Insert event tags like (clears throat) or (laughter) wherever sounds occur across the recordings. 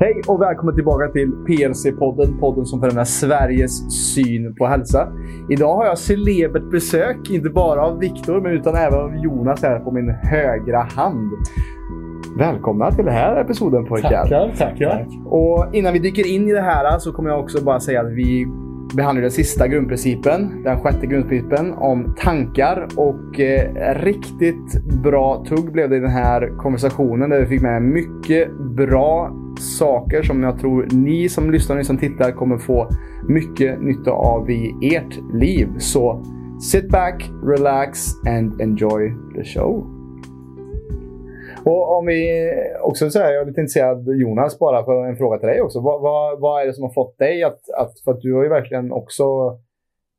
Hej och välkommen tillbaka till PLC-podden, podden som förändrar Sveriges syn på hälsa. Idag har jag celebert besök, inte bara av Viktor, men utan även av Jonas här på min högra hand. Välkomna till den här episoden pojkar. Tackar, tackar. Och innan vi dyker in i det här så kommer jag också bara säga att vi behandlar den sista grundprincipen, den sjätte grundprincipen om tankar. Och eh, riktigt bra tugg blev det i den här konversationen där vi fick med mycket bra saker som jag tror ni som lyssnar och ni som tittar kommer få mycket nytta av i ert liv. Så sit back, relax and enjoy the show. Och om vi också säger, jag är lite intresserad Jonas, bara för en fråga till dig också. Vad, vad, vad är det som har fått dig att, att, för att du har ju verkligen också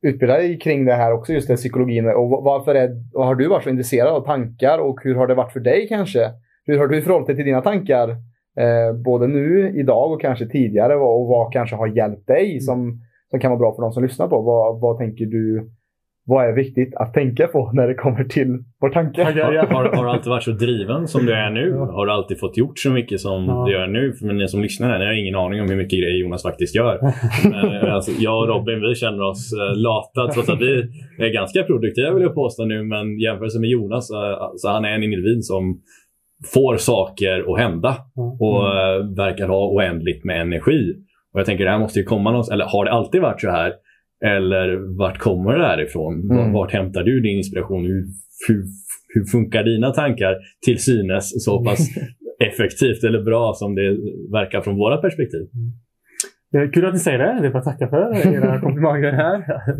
utbildat dig kring det här också, just det psykologin. Och varför är, har du varit så intresserad av tankar och hur har det varit för dig kanske? Hur har du förhållit dig till dina tankar? Eh, både nu, idag och kanske tidigare och vad kanske har hjälpt dig som, som kan vara bra för de som lyssnar på. Vad, vad tänker du vad är viktigt att tänka på när det kommer till vår tanke? Har, har, du alltid varit så driven som du är nu? Har du alltid fått gjort så mycket som ja. du gör nu? För ni som lyssnar här, ni har ingen aning om hur mycket grejer Jonas faktiskt gör. (laughs) Men, eh, alltså, jag och Robin, vi känner oss uh, lata trots att vi är ganska produktiva vill jag påstå nu. Men jämfört med Jonas, uh, så han är en individ som får saker att hända och uh, verkar ha oändligt med energi. Och jag tänker det här måste ju komma någonstans, eller har det alltid varit så här? Eller vart kommer det här ifrån? Mm. Vart hämtar du din inspiration? Hur, hur, hur funkar dina tankar till synes så pass (laughs) effektivt eller bra som det verkar från våra perspektiv? Mm. Kul att ni säger det. Det bara att tacka för era (laughs) komplimanger här.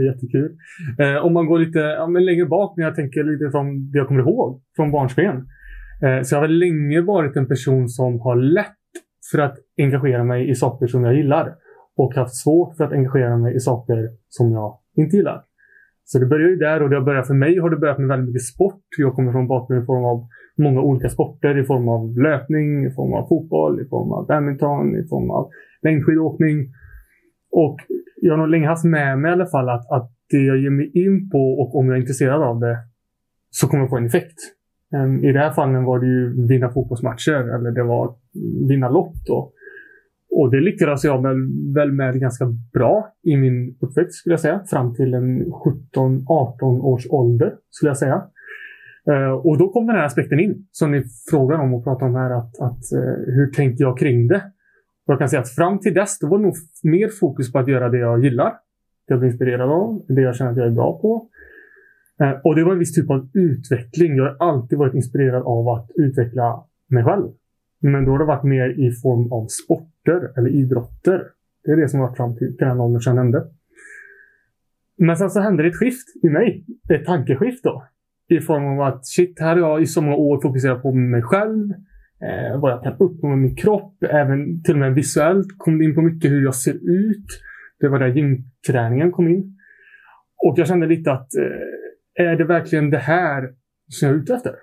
Jättekul. Eh, om man går lite ja, längre bak, när jag tänker lite från det jag kommer ihåg från barnsben. Eh, så jag har länge varit en person som har lätt för att engagera mig i saker som jag gillar och haft svårt för att engagera mig i saker som jag inte gillar. Så det börjar ju där och det har börjat för mig har det börjat med väldigt mycket sport. Jag kommer från bakgrund i form av många olika sporter i form av löpning, i form av fotboll, i form av badminton, i form av längdskidåkning. Och jag har nog länge haft med mig i alla fall att, att det jag ger mig in på och om jag är intresserad av det så kommer jag få en effekt. Ehm, I det här fallet var det ju vinna fotbollsmatcher eller det var vinna lott. Och det lyckades jag väl, väl med ganska bra i min uppväxt skulle jag säga. Fram till en 17-18 års ålder skulle jag säga. Ehm, och då kom den här aspekten in som ni frågar om och pratar om här. Att, att eh, hur tänker jag kring det? Och jag kan säga att fram till dess, då var det nog mer fokus på att göra det jag gillar. Det jag blir inspirerad av, det jag känner att jag är bra på. Eh, och det var en viss typ av utveckling. Jag har alltid varit inspirerad av att utveckla mig själv. Men då har det varit mer i form av sporter eller idrotter. Det är det som har varit fram till den åldern som jag nämnde. Men sen så hände det ett skift i mig. Ett tankeskift då. I form av att shit, här har jag i så många år fokuserat på mig själv. Eh, vad jag kan uppnå med min kropp. Även till och med visuellt kom det in på mycket hur jag ser ut. Det var där gymträningen kom in. Och jag kände lite att eh, är det verkligen det här som jag är ute efter?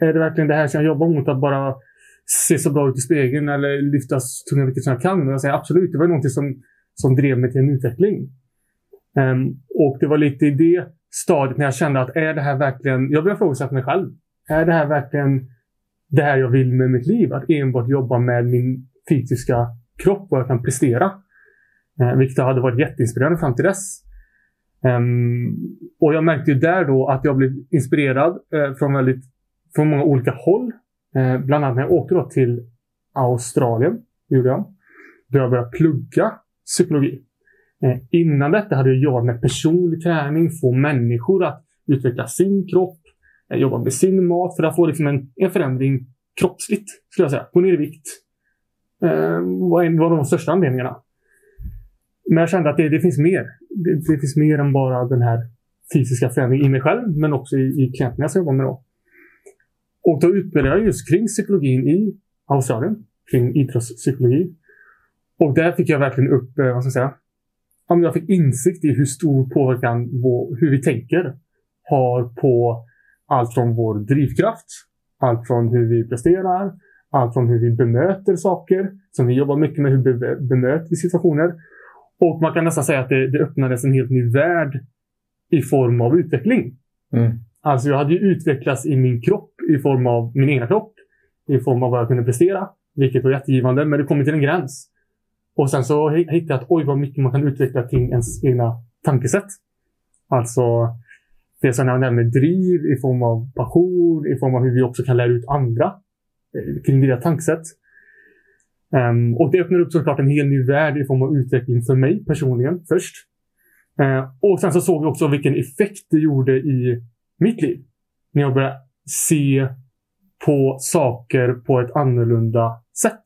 Är det verkligen det här som jag jobbar mot? Att bara se så bra ut i spegeln eller lyfta så tunga vikter som jag kan. Och jag säger absolut, det var någonting som, som drev mig till en utveckling. Um, och det var lite i det stadiet när jag kände att är det här verkligen, jag började ifrågasätta mig själv. Är det här verkligen det här jag vill med mitt liv? Att enbart jobba med min fysiska kropp och jag kan prestera. Uh, vilket hade varit jätteinspirerande fram till dess. Um, och jag märkte ju där då att jag blev inspirerad uh, från, väldigt, från många olika håll. Uh, bland annat när jag åkte då till Australien, gjorde jag. Då jag började plugga psykologi. Uh, innan detta hade jag jobbat med personlig träning, få människor att utveckla sin kropp, jobba med sin mat för att få liksom en, en förändring kroppsligt, skulle jag säga. Gå ner i vikt. Eh, var, en, av de största anledningarna. Men jag kände att det, det finns mer. Det, det, finns mer än bara den här fysiska förändringen i mig själv, men också i, i klienterna jag jobbar med. Då. Och då utbildade jag just kring psykologin i Australien, kring idrottspsykologi. Och där fick jag verkligen upp, eh, vad ska jag säga, jag fick insikt i hur stor påverkan vår, hur vi tänker har på allt från vår drivkraft, allt från hur vi presterar, allt från hur vi bemöter saker, som vi jobbar mycket med, hur vi bemöter vi situationer. Och man kan nästan säga att det, det öppnades en helt ny värld i form av utveckling. Mm. Alltså jag hade ju utvecklats i min kropp i form av min egen kropp, i form av vad jag kunde prestera Vilket var jättegivande, men det kommer till en gräns. Och sen så hittade jag att oj vad mycket man kan utveckla kring ens egna tankesätt. Alltså det som jag nämnde driv i form av passion, i form av hur vi också kan lära ut andra eh, kring deras tankesätt. Um, och det öppnar upp såklart en hel ny värld i form av utveckling för mig personligen först. Uh, och sen så såg vi också vilken effekt det gjorde i mitt liv. När jag började se på saker på ett annorlunda sätt.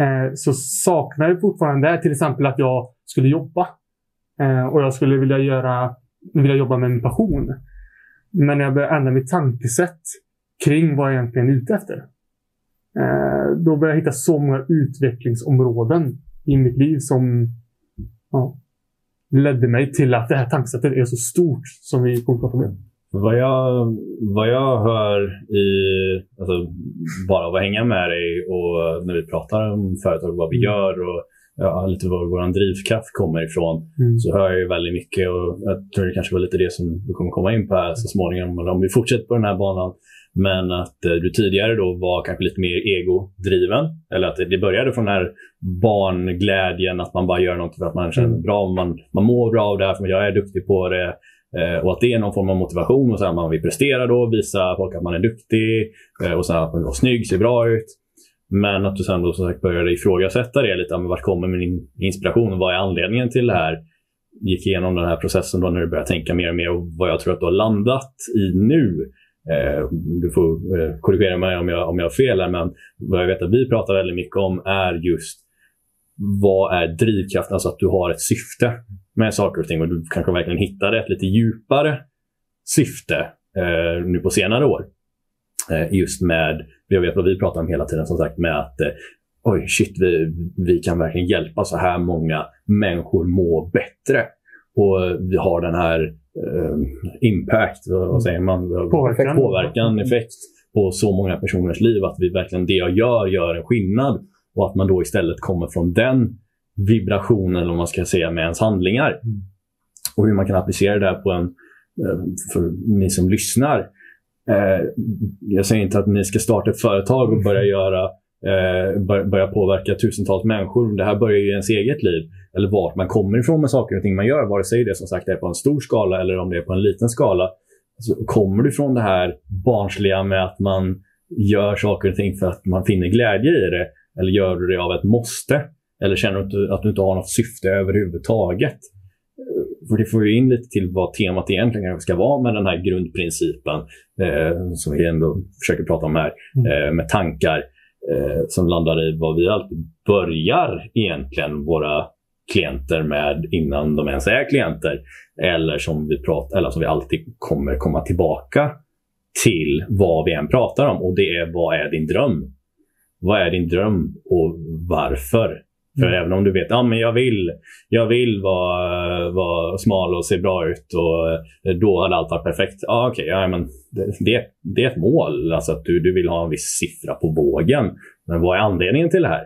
Uh, så saknar jag fortfarande där till exempel att jag skulle jobba. Uh, och jag skulle vilja göra vilja jobba med min passion. Men jag började ändra mitt tankesätt kring vad jag egentligen är ute efter. Eh, då började jag hitta så många utvecklingsområden i mitt liv som ja, ledde mig till att det här tankesättet är så stort som vi kommer att prata om. Vad jag, vad jag hör i, alltså, bara av att hänga med dig och när vi pratar om företag, vad vi mm. gör och ja, lite var vår drivkraft kommer ifrån mm. så hör jag ju väldigt mycket och jag tror det kanske var lite det som du kommer komma in på här så småningom om vi fortsätter på den här banan. Men att eh, du tidigare då var kanske lite mer egodriven. Eller att det började från den här barnglädjen, att man bara gör något för att man känner mm. bra. Man, man mår bra av det här, för jag är duktig på det. Eh, och att det är någon form av motivation och så här, man vill prestera då, visa folk att man är duktig eh, och så här, att man är snygg, ser bra ut. Men att du sen då som sagt började ifrågasätta det lite. Men vart kommer min inspiration? Vad är anledningen till det här? Gick igenom den här processen då när du började tänka mer och mer och vad jag tror att du har landat i nu. Eh, du får eh, korrigera mig om jag, om jag har fel här, men vad jag vet att vi pratar väldigt mycket om är just vad är drivkraften? Alltså att du har ett syfte med saker och ting och du kanske verkligen hittar ett lite djupare syfte eh, nu på senare år. Eh, just med, jag vet vad vi pratar om hela tiden som sagt, med att eh, oj shit, vi, vi kan verkligen hjälpa så här många människor må bättre. Och vi har den här impact, vad säger man? Påverkan. Påverkan, effekt på så många personers liv. Att vi verkligen, det jag gör, gör en skillnad. Och att man då istället kommer från den vibrationen, eller vad man ska säga, med ens handlingar. Mm. Och hur man kan applicera det här på en, för ni som lyssnar. Eh, jag säger inte att ni ska starta ett företag och börja (laughs) göra eh, börja påverka tusentals människor. Det här börjar ju i ens eget liv. Eller vart man kommer ifrån med saker och ting man gör. Vare sig det som sagt är på en stor skala eller om det är på en liten skala. Så kommer du från det här barnsliga med att man gör saker och ting för att man finner glädje i det. Eller gör du det av ett måste? Eller känner du att du inte har något syfte överhuvudtaget? för det får ju in lite till vad temat egentligen ska vara med den här grundprincipen eh, som vi ändå försöker prata om här, mm. eh, med tankar eh, som landar i vad vi alltid börjar egentligen våra klienter med innan de ens är klienter. Eller som vi, pratar, eller som vi alltid kommer komma tillbaka till vad vi än pratar om och det är vad är din dröm? Vad är din dröm och varför? För mm. även om du vet ja, men jag vill, jag vill vara, vara smal och se bra ut och eh, då hade allt varit perfekt. Ja, okay, ja, men det, det, det, är ett mål, alltså att du, du vill ha en viss siffra på vågen. Men vad är anledningen till det här?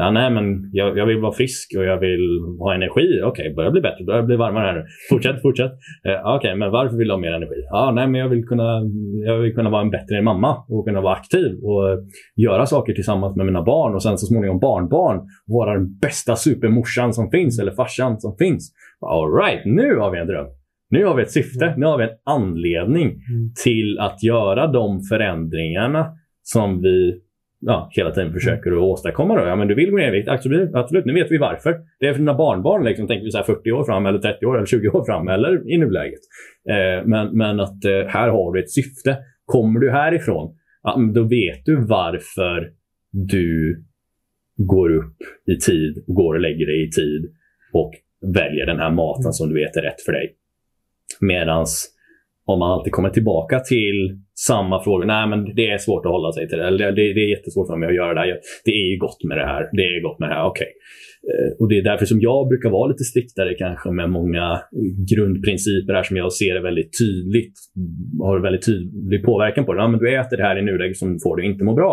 Ja, nej, men jag, jag, vill vara frisk och jag vill ha energi. Okej, okay, börjar bli bättre, börjar bli varmare här nu. Fortsätt, fortsätt. Eh, Okej, okay, men varför vill du ha mer energi? Ja, nej, men jag vill, kunna, jag vill kunna vara en bättre mamma och kunna vara aktiv och göra saker tillsammans med mina barn och sen så småningom barnbarn. Vara den bästa supermorsan som finns eller farsan som finns. All right, nu har vi en dröm. Nu har vi ett syfte. Nu har vi en anledning mm. till att göra de förändringarna som vi ja, hela tiden försöker att åstadkomma. Då. Ja, men du vill gå ner i vikt, absolut, absolut. Nu vet vi varför. Det är för dina barnbarn, liksom, tänker vi så 40 år fram, eller 30 år, eller 20 år fram, eller i nuläget. Eh, men, men att eh, här har du ett syfte. Kommer du härifrån, ja, då vet du varför du går upp i tid, går och lägger dig i tid och väljer den här maten som du vet är rätt för dig. Medans om man alltid kommer tillbaka till samma fråga. Nej, men det är svårt att hålla sig till det. Eller det, det är jättesvårt för mig att göra det här. Det är ju gott med det här. Det är gott med det här. Okej. Okay. Och det är därför som jag brukar vara lite striktare kanske med många grundprinciper här som jag ser är väldigt tydligt. Har väldigt tydlig påverkan på det. Ja, men du äter det här i nuläget som får du inte må bra.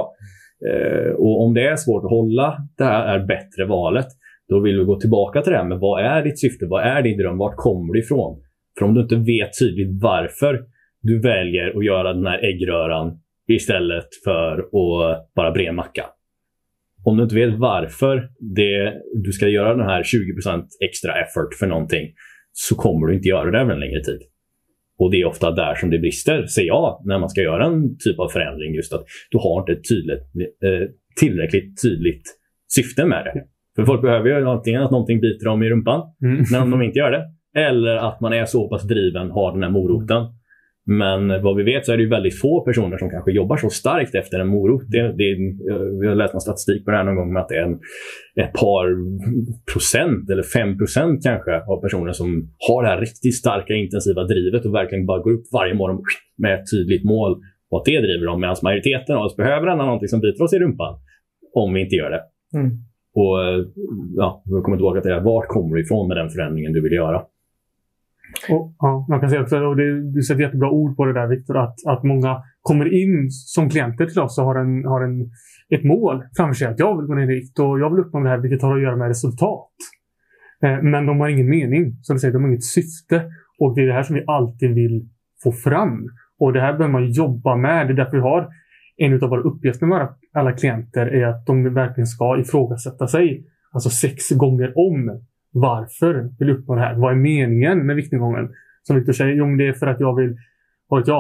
Eh, och om det är svårt att hålla det här är bättre valet. Då vill vi gå tillbaka till det här med vad är ditt syfte? Vad är din dröm? Vart kommer du ifrån? För om du inte vet tydligt varför du väljer att göra den här äggröran istället för att bara bre macka. om du inte vet varför det, du ska göra den här 20% extra effort för någonting så kommer du inte göra det över en längre tid. Och det är ofta där som det brister, ser jag, när man ska göra en typ av förändring. Just att du har inte ett tydligt, eh, tillräckligt tydligt syfte med det. För folk behöver ju antingen att någonting biter dem i rumpan mm. när de inte gör det. Eller att man är så pass driven, har den här moroten. Men vad vi vet så är det väldigt få personer som kanske jobbar så starkt efter en morot. Det, det, vi har läst någon statistik på det här någon gång med att det är en, ett par procent eller fem procent kanske av personer som har det här riktigt starka intensiva drivet och verkligen bara går upp varje morgon med ett tydligt mål och att det driver dem. Medan majoriteten av oss behöver ändå någonting som biter oss i rumpan om vi inte gör det. Mm. Och ja, vi kommer tillbaka till det här. Vart kommer du ifrån med den förändringen du vill göra? Och, ja, man kan säga också, och det, du sätter jättebra ord på det där Viktor, att, att många kommer in som klienter till oss och har, en, har en, ett mål framför sig. Att jag vill gå ner i vikt och jag vill uppnå det här, vilket har att göra med resultat. Eh, men de har ingen mening. som du säger, de har inget syfte. Och det är det här som vi alltid vill få fram. Och det här behöver man jobba med. Det är därför vi har en av våra uppgifter med alla klienter är att de verkligen ska ifrågasätta sig. Alltså sex gånger om varför vill jag uppnå det här? Vad är meningen med viktnedgången? Som Viktor säger, jo, det är för att jag vill, vad vet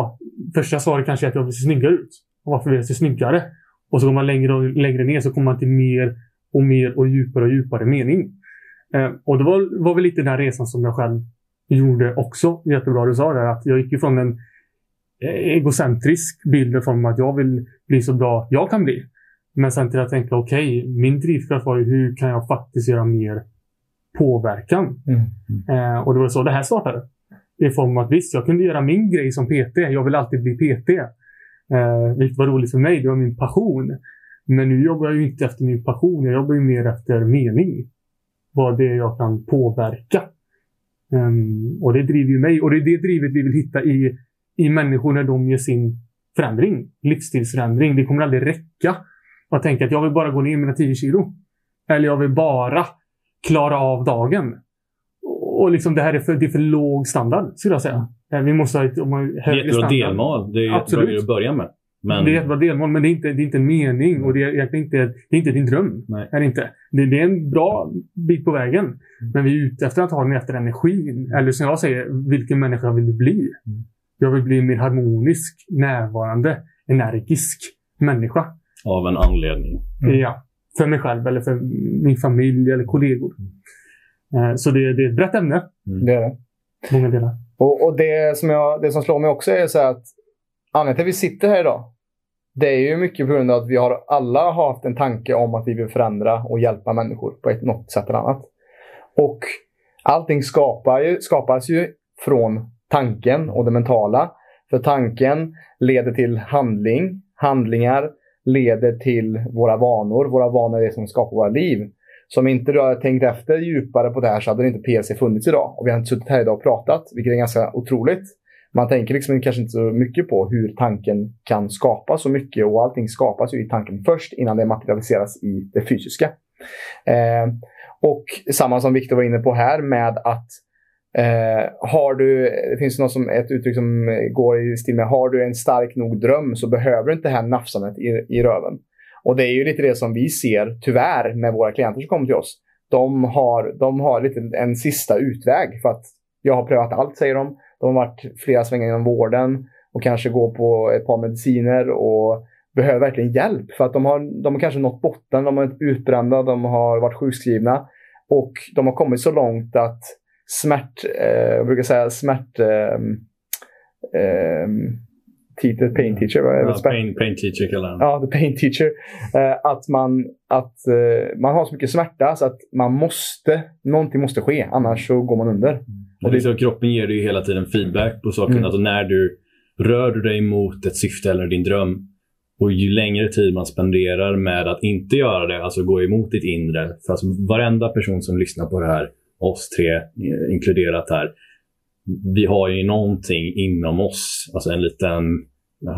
första svaret kanske är att jag vill se snyggare ut. Och varför vill jag se snyggare? Och så går man längre och längre ner så kommer man till mer och mer och djupare och djupare mening. Eh, och det var, var väl lite den här resan som jag själv gjorde också. Jättebra du sa det, att jag gick ifrån en egocentrisk bild från att jag vill bli så bra jag kan bli. Men sen till att tänka, okej, okay, min drivkraft var ju hur kan jag faktiskt göra mer påverkan. Mm. Eh, och det var så det här startade. I form av att visst, jag kunde göra min grej som PT. Jag vill alltid bli PT. Eh, vilket var roligt för mig. Det var min passion. Men nu jobbar jag ju inte efter min passion. Jag jobbar ju mer efter mening. Vad det är jag kan påverka. Um, och det driver ju mig. Och det är det drivet vi vill hitta i, i människor när de gör sin förändring. Livsstilsförändring. Det kommer aldrig räcka att tänka att jag vill bara gå ner mina 10 kilo. Eller jag vill bara klara av dagen. Och liksom det här är för, det är för låg standard, skulle jag säga. Eh, vi måste ha ett högre standard. Det är delmål. Det är Absolut. att börja med. Men... Det är ett delmål, men det är, inte, det är inte en mening och det är egentligen inte, det är inte din dröm. Nej. Är det, inte. Det, det, är en bra bit på vägen. Mm. Men vi är ute efter antagligen efter energin. Eller som jag säger, vilken människa vill du bli? Mm. Jag vill bli en mer harmonisk, närvarande, energisk människa. Av en anledning. Mm. Ja för mig själv eller för min familj eller kollegor. Mm. Så det, det, är ett brett ämne. Mm. Det är det. Många delar. Och, och, det, som jag, det som slår mig också är så att anledningen till att vi sitter här idag, det är ju mycket på grund av att vi har alla har haft en tanke om att vi vill förändra och hjälpa människor på ett, något sätt eller annat. Och allting skapar ju, skapas ju från tanken och det mentala. För tanken leder till handling, handlingar leder till våra vanor. Våra vanor är det som skapar våra liv. Så om inte du hade tänkt efter djupare på det här så hade inte PLC funnits idag. Och vi har inte suttit här idag och pratat, vilket är ganska otroligt. Man tänker liksom kanske inte så mycket på hur tanken kan skapa så mycket och allting skapas ju i tanken först innan det materialiseras i det fysiska. Eh, och samma som Viktor var inne på här med att Eh, har du, det finns något som, ett uttryck som går i stil med har du en stark nog dröm så behöver du inte det här nafsandet i, i röven. Och det är ju lite det som vi ser tyvärr med våra klienter som kommer till oss. De har, de har lite en sista utväg för att jag har prövat allt säger de. De har varit flera svängar inom vården och kanske går på ett par mediciner och behöver verkligen hjälp för att de har, de har kanske nått botten, de har varit utbrända, de har varit sjukskrivna och de har kommit så långt att smärt, eh, jag brukar säga smärt eh, eh, teacher, pain teacher. Ja, pain, pain teacher kallar han. Ja, the pain teacher. Eh, att man, att eh, man har så mycket smärta så att man måste, någonting måste ske, annars så går man under. Mm. Och det så, kroppen ger dig hela tiden feedback på saker. Mm. Alltså när du rör du dig mot ett syfte eller din dröm och ju längre tid man spenderar med att inte göra det, alltså gå emot ditt inre. För alltså varenda person som lyssnar på det här oss tre eh, inkluderat här. Vi har ju någonting inom oss, alltså en liten,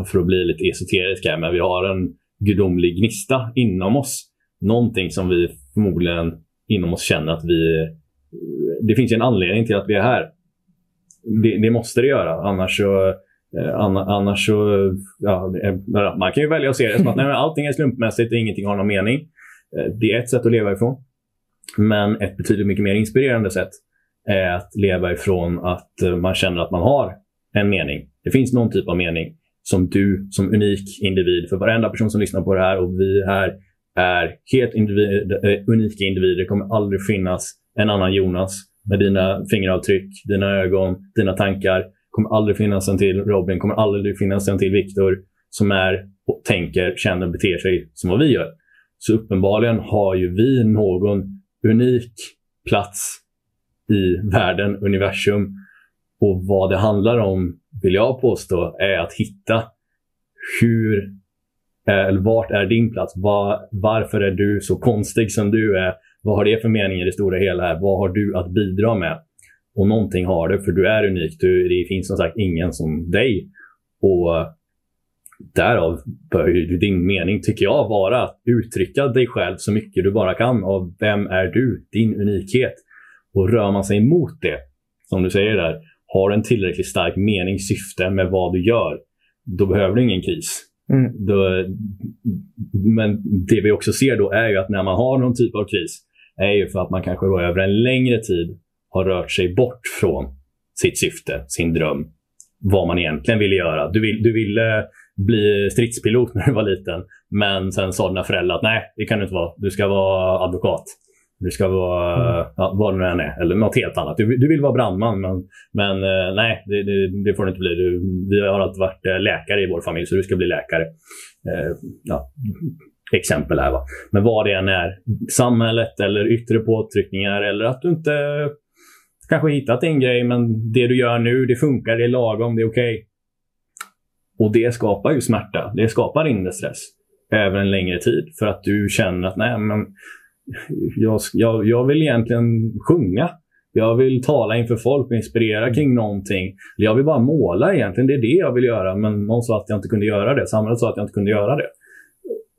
för att bli lite esoterisk här, men vi har en gudomlig gnista inom oss. Någonting som vi förmodligen inom oss känner att vi... Eh, det finns ju en anledning till att vi är här. Det, det måste det göra, annars så eh, Annars så, ja, man kan ju välja att se det som att nej, allting är slumpmässigt och ingenting har någon mening. Det är ett sätt att leva ifrån. Men ett betydligt mycket mer inspirerande sätt är att leva ifrån att eh, man känner att man har en mening. Det finns någon typ av mening som du som unik individ, för varenda person som lyssnar på det här och vi här är helt individ, eh, unika individer. Det kommer aldrig finnas en annan Jonas med dina fingeravtryck, dina ögon, dina tankar. Det kommer aldrig finnas en till Robin, det kommer aldrig finnas en till Viktor som är, och tänker, känner, beter sig som vad vi gör. Så uppenbarligen har ju vi någon unik plats i världen, universum. Och vad det handlar om, vill jag påstå, är att hitta hur, eh, eller vart är din plats? Var, varför är du så konstig som du är? Vad har det för mening i det stora hela? här? Vad har du att bidra med? Och någonting har du, för du är unik. Du, det finns som sagt ingen som dig. Och därav bör ju din mening, tycker jag, vara att uttrycka dig själv så mycket du bara kan. Av vem är du? Din unikhet. Och rör man sig emot det, som du säger där, har en tillräckligt stark mening, syfte med vad du gör, då behöver du ingen kris. Mm. Då, men det vi också ser då är ju att när man har någon typ av kris, är ju för att man kanske över en längre tid har rört sig bort från sitt syfte, sin dröm, vad man egentligen ville göra. Du, vill, du ville bli stridspilot (laughs) när du var liten, men sen sa dina föräldrar att nej, det kan du inte vara. Du ska vara advokat. Du ska vara mm. ja, vad det nu än är, eller något helt annat. Du, du vill vara brandman, men, men eh, nej, det, det, det, får du inte bli. Du, vi har alltid varit eh, läkare i vår familj, så du ska bli läkare. Eh, ja, exempel här. Va? Men vad det än är, samhället eller yttre påtryckningar eller att du inte kanske hittat en grej, men det du gör nu, det funkar, det är lagom, det är okej. Okay. Och det skapar ju smärta. Det skapar inre stress över en längre tid för att du känner att nej, men jag, jag, jag vill egentligen sjunga. Jag vill tala inför folk och inspirera kring någonting. Jag vill bara måla egentligen. Det är det jag vill göra. Men någon sa att jag inte kunde göra det. Samhället sa att jag inte kunde göra det.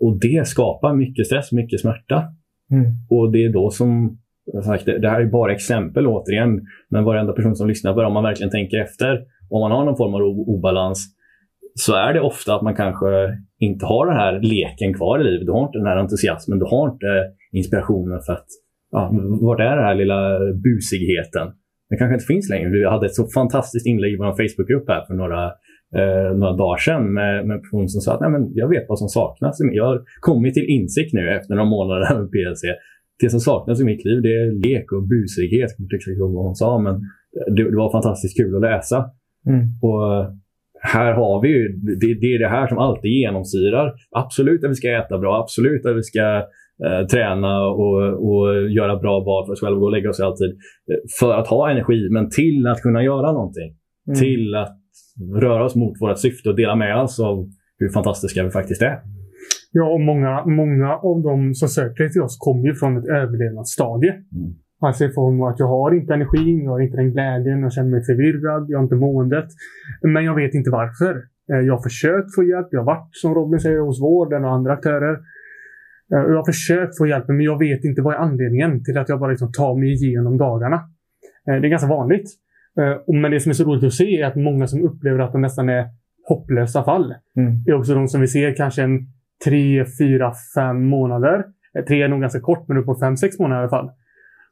Och det skapar mycket stress, mycket smärta. Mm. Och det är då som, sagt, det här är bara exempel återigen, men varenda person som lyssnar på det, om man verkligen tänker efter, om man har någon form av obalans, så är det ofta att man kanske inte har den här leken kvar i livet. Du har inte den här entusiasmen, du har inte inspirationen för att, ja, vart är den här lilla busigheten? Den kanske inte finns längre. Vi hade ett så fantastiskt inlägg i vår Facebookgrupp här för några, eh, några dagar sedan med, med en person som sa att Nej, men jag vet vad som saknas. Jag har kommit till insikt nu efter några månader med PLC. Det som saknas i mitt liv det är lek och busighet. Jag kommer inte ihåg vad hon sa, men det, det var fantastiskt kul att läsa. Mm. Och här har vi ju, det, det, är det här som alltid genomsyrar. Absolut att vi ska äta bra, absolut att vi ska eh, träna och, och göra bra val för oss själva gå och lägga oss alltid. Eh, för att ha energi, men till att kunna göra någonting. Mm. Till att röra oss mot vårt syfte och dela med oss av hur fantastiska vi faktiskt är. Ja, och många, många av de som söker till oss kommer ju från ett överlevnadsstadie. Mm. Alltså i form av att jag har inte energin, jag har inte den glädjen, jag känner mig förvirrad, jag har inte måendet. Men jag vet inte varför. Eh, jag har försökt få hjälp. Jag har varit, som Robin säger, hos vården och andra aktörer. Eh, jag har försökt få hjälp, men jag vet inte vad är anledningen till att jag bara liksom tar mig igenom dagarna. Eh, det är ganska vanligt. Men det som är så roligt att se är att många som upplever att de nästan är hopplösa fall mm. är också de som vi ser kanske en tre, fyra, fem månader. Tre är nog ganska kort, men upp på fem, sex månader i alla fall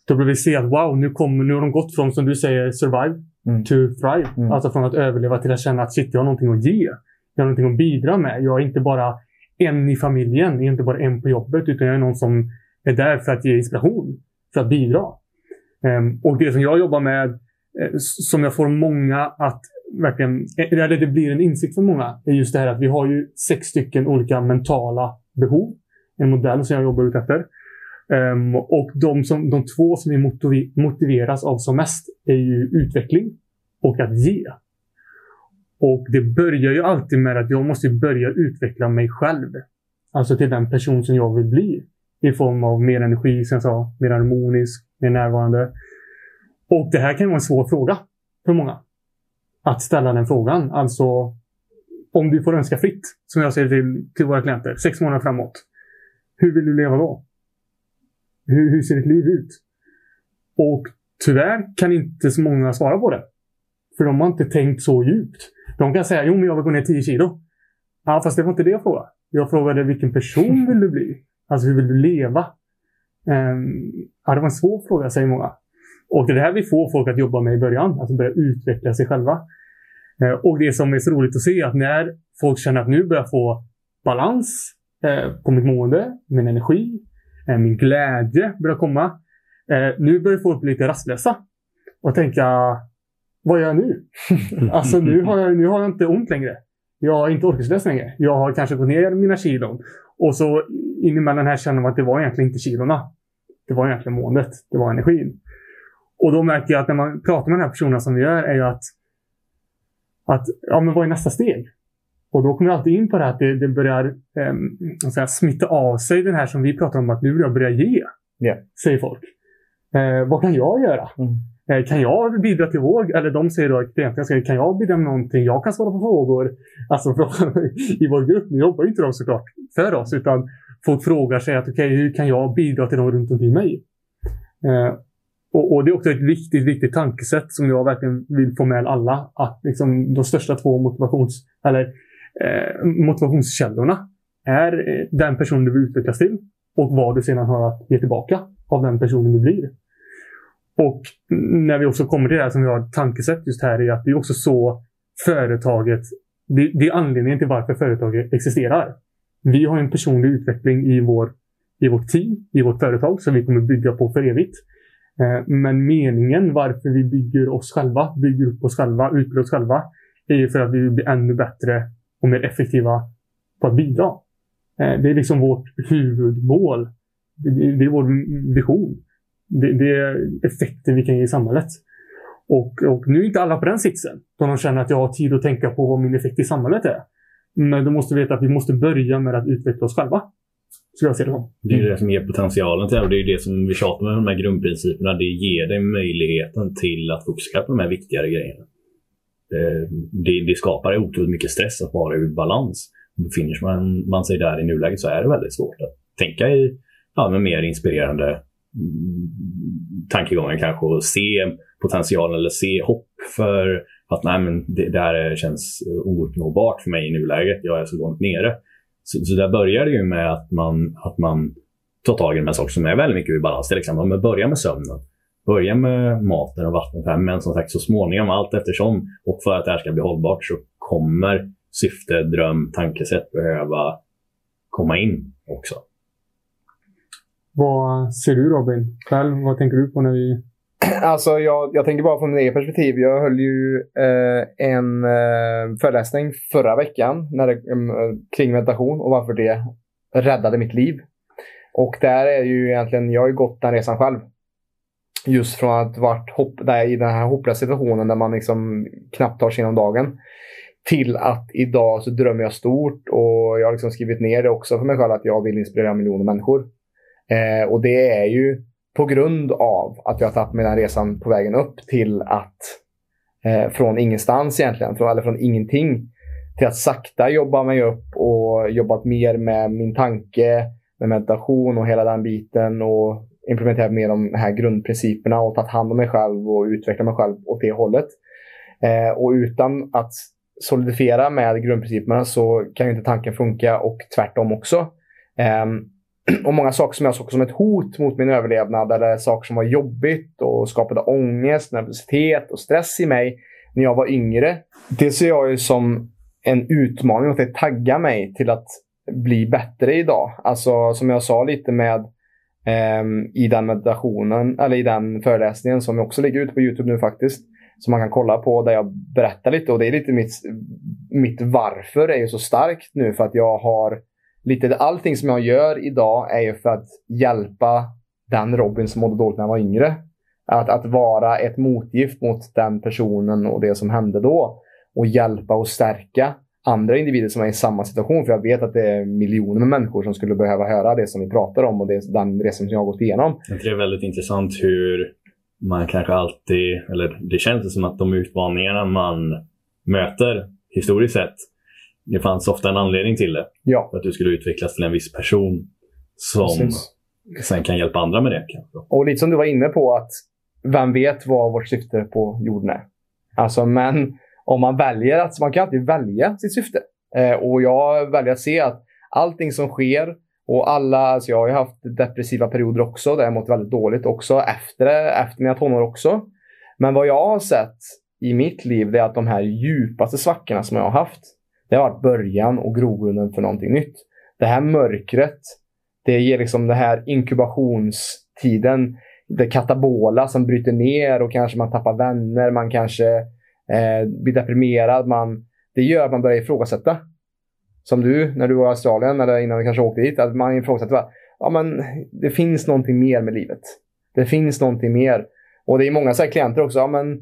då blir vi se att wow, nu, kommer, nu har de gått från, som du säger, survive mm. to thrive. Mm. Alltså från att överleva till att känna att shit, jag har någonting att ge. Jag har någonting att bidra med. Jag är inte bara en i familjen, jag är inte bara en på jobbet, utan jag är någon som är där för att ge inspiration, för att bidra. Um, och det som jag jobbar med, eh, som jag får många att verkligen, eh, eller det blir en insikt för många, är just det här att vi har ju sex stycken olika mentala behov. En modell som jag jobbar ut efter. Um, och de, som, de två som vi motiveras av som mest är ju utveckling och att ge. Och det börjar ju alltid med att jag måste börja utveckla mig själv. Alltså till den person som jag vill bli. I form av mer energi, som jag sa, mer harmonisk, mer närvarande. Och det här kan vara en svår fråga för många. Att ställa den frågan. Alltså, om du får önska fritt, som jag säger till, till våra klienter, sex månader framåt. Hur vill du leva då? Hur, hur ser ditt liv ut? Och tyvärr kan inte så många svara på det. För de har inte tänkt så djupt. De kan säga, jo men jag vill gå ner 10 kilo. Ja, fast det var inte det jag frågade. Jag frågade, vilken person vill du bli? Alltså hur vill du leva? Um, ja, det var en svår fråga, säger många. Och det är det här vi får folk att jobba med i början, alltså börja utveckla sig själva. Uh, och det som är så roligt att se är att när folk känner att nu börjar få balans uh, på mitt mående, min energi, min glädje börjar komma. nu börjar folk bli lite rastlösa och tänka, vad gör jag nu? (laughs) alltså nu har, jag, nu har jag inte ont längre. Jag är inte orkeslös längre. Jag har kanske gått ner mina kilon. Och så in emellan här känner man att det var egentligen inte kilorna. Det var egentligen måendet. Det var energin. Och då märker jag att när man pratar med den här personen som vi gör är ju att, att ja, men vad är nästa steg? Och då kommer jag alltid in på det här att det, det börjar eh, säga, smitta av sig den här som vi pratar om att nu vill jag börja ge. Yeah. Säger folk. Eh, vad kan jag göra? Mm. Eh, kan jag bidra till våg? Eller de säger då klienten, kan jag bidra med någonting? Jag kan svara på frågor. Alltså (laughs) i vår grupp, nu jobbar inte de såklart för oss, utan folk frågar sig att okay, hur kan jag bidra till dem runt omkring mig? Eh, och, och, det är också ett viktigt, viktigt tankesätt som jag verkligen vill få med alla. Att liksom, de största två motivations, eller, Eh, motivationskällorna är eh, den personen du vill utvecklas till och vad du sedan har att ge tillbaka av den personen du blir. Och när vi också kommer till det här som vi har tankesätt just här är att det är också så företaget, det, det är anledningen till varför företaget existerar. Vi har en personlig utveckling i, vår, i vårt team, i vårt företag som vi kommer bygga på för evigt. Eh, men meningen varför vi bygger oss själva, bygger upp oss själva, utbildar oss själva, är ju för att vi vill bli ännu bättre och mer effektiva på att bidra. Eh, det är liksom vårt huvudmål. Det är vår vision det, är effekten vi kan ge i samhället. Och, och nu är inte alla på den sitsen. Då de känner att jag har tid att tänka på vad min effekt i samhället är. Men du måste veta att vi måste börja med att utveckla oss själva. Så jag se det som. Det är det som ger potentialen till det. Och det är det som vi tjatar med de här grundprinciperna. Det ger dig möjligheten till att fokusera på de här viktigare grejerna. Eh, det, det, skapar otroligt mycket stress att vara ur balans. Befinner man, man sig där i nuläget så är det väldigt svårt att tänka i ja, med mer inspirerande mm, tankegångar kanske och se potentialen eller se hopp för att nej, men det där känns ouppnåbart för mig i nuläget. Jag är så långt nere. Så, så där börjar det ju med att man, att man tar tag i de här sakerna som är väldigt mycket ur balans. Till exempel men börja med sömnen. Börja med maten och vattnet. Men som sagt så småningom, allt eftersom och för att det här ska bli hållbart så kommer syfte, dröm, tankesätt behöva komma in också. Vad ser du Robin? Själv, vad tänker du på när vi... Alltså jag, jag tänker bara från mitt eget perspektiv. Jag höll ju eh, en eh, föreläsning förra veckan när det, eh, kring meditation och varför det räddade mitt liv. Och där är ju egentligen, jag har ju gått den resan själv. Just från att varit hopp, där, i den här hopplösa situationen där man liksom knappt tar sig igenom dagen. Till att idag så drömmer jag stort och jag har liksom skrivit ner det också för mig själv att jag vill inspirera miljoner människor. Eh, och det är ju på grund av att jag har tagit mig den resan på vägen upp till att eh, från ingenstans egentligen, från, eller från ingenting, till att sakta jobba mig upp och jobbat mer med min tanke, med meditation och hela den biten och implementerat mer de här grundprinciperna och tagit hand om mig själv och utvecklat mig själv åt det hållet. Eh, och utan att solidifiera med grundprinciperna så kan ju inte tanken funka och tvärtom också. Eh, (clears throat) och många saker som jag såg som ett hot mot min överlevnad eller saker som var jobbigt och skapade ångest, nervositet och stress i mig när jag var yngre. Det ser jag ju som en utmaning och det taggar mig till att bli bättre idag. Alltså som jag sa lite med Ehm, i den meditationen, eller i den föreläsningen som också ligger ute på Youtube nu faktiskt. Som man kan kolla på där jag berättar lite och det är lite mitt, mitt varför är ju så starkt nu för att jag har lite allting som jag gör idag är ju för att hjälpa den Robin som mådde dåligt när han var yngre. Att, att vara ett motgift mot den personen och det som hände då. Och hjälpa och stärka andra individer som är i samma situation. För jag vet att det är miljoner med människor som skulle behöva höra det som vi pratar om och det, den resan som jag har gått igenom. Det är väldigt intressant hur man kanske alltid, eller det känns som att de utmaningarna man möter historiskt sett det fanns ofta en anledning till det. Ja. För att du skulle utvecklas till en viss person som Precis. sen kan hjälpa andra med det. Kanske. Och lite som du var inne på, att vem vet vad vårt syfte på jorden är? Alltså, men om man väljer att, man kan alltid välja sitt syfte. Eh, och jag väljer att se att allting som sker Och alla, alltså jag har ju haft depressiva perioder också där jag mått väldigt dåligt också efter, efter mina tonår också. Men vad jag har sett i mitt liv det är att de här djupaste svackorna som jag har haft, det har varit början och grogrunden för någonting nytt. Det här mörkret, det ger liksom den här inkubationstiden, det katabola som bryter ner och kanske man tappar vänner, man kanske eh, blir deprimerad. Man, det gör att man börjar ifrågasätta. Som du, när du var i Australien, eller innan du kanske åkte dit, att man ifrågasätter ja, men det finns någonting mer med livet. Det finns någonting mer. Och det är många så här klienter också. Ja, men,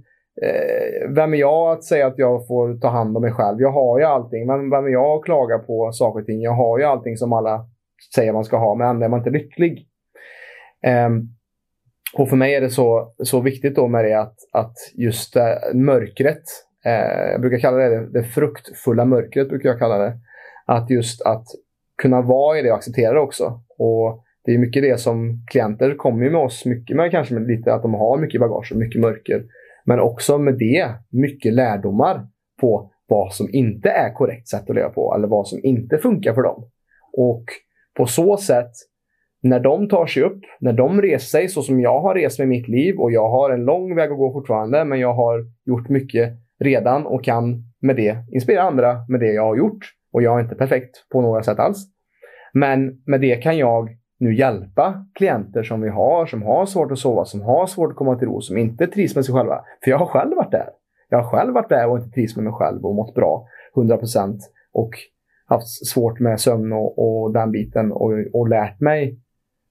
eh, vem är jag att säga att jag får ta hand om mig själv? Jag har ju allting. Men vem är jag att klaga på saker och ting? Jag har ju allting som alla säger man ska ha, men ändå är man inte lycklig. Um, och för mig är det så, så viktigt då med det att, att just det mörkret, eh, jag brukar kalla det det fruktfulla mörkret, brukar jag kalla det. Att just att kunna vara i det och acceptera det också. Och det är mycket det som klienter kommer med oss mycket med, kanske med lite att de har mycket bagage och mycket mörker. Men också med det mycket lärdomar på vad som inte är korrekt sätt att leva på eller vad som inte funkar för dem. Och på så sätt när de tar sig upp, när de reser sig så som jag har rest med mitt liv och jag har en lång väg att gå fortfarande, men jag har gjort mycket redan och kan med det inspirera andra med det jag har gjort. Och jag är inte perfekt på några sätt alls. Men med det kan jag nu hjälpa klienter som vi har, som har svårt att sova, som har svårt att komma till ro, som inte trivs med sig själva. För jag har själv varit där. Jag har själv varit där och inte trivs med mig själv och mått bra 100% och haft svårt med sömn och, och den biten och, och lärt mig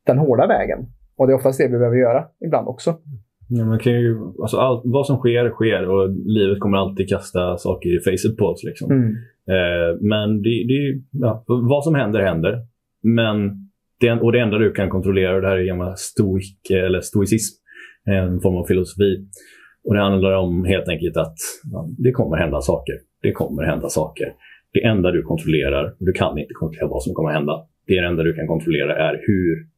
den hårda vägen. Och det är oftast det vi behöver göra ibland också. Ja, man kan ju, alltså allt, vad som sker, sker och livet kommer alltid kasta saker i facet på oss. Liksom. Mm. Eh, men det, det, ja, vad som händer, händer. Men det, och det enda du kan kontrollera, och det här är gammal stoik, eller stoicism, en form av filosofi. Och Det handlar om helt enkelt att ja, det kommer hända saker. Det kommer hända saker. Det enda du kontrollerar, du kan inte kontrollera vad som kommer hända. Det enda du kan kontrollera är hur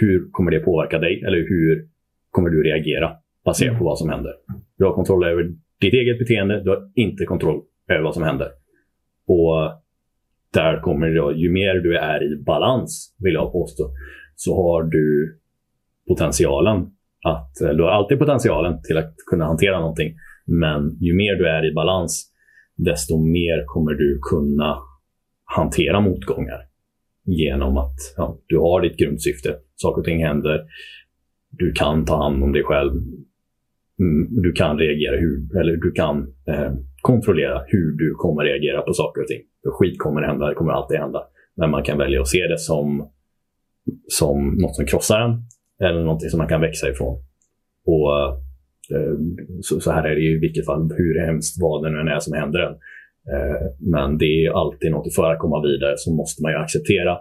hur kommer det påverka dig? Eller hur kommer du reagera baserat på vad som händer? Du har kontroll över ditt eget beteende, du har inte kontroll över vad som händer. Och där kommer det, ju mer du är i balans, vill jag påstå, så har du potentialen att, du har alltid potentialen till att kunna hantera någonting. Men ju mer du är i balans, desto mer kommer du kunna hantera motgångar genom att ja, du har ditt grundsyfte. Saker och ting händer. Du kan ta hand om dig själv. Mm, du kan reagera hur, eller du kan eh, kontrollera hur du kommer reagera på saker och ting. För skit kommer hända, det kommer alltid hända. Men man kan välja att se det som, som något som krossar en eller något som man kan växa ifrån. Och eh, så, så, här är det i vilket fall, hur hemskt vad det nu än är som händer en. Eh, men det är alltid något, för att komma vidare så måste man ju acceptera.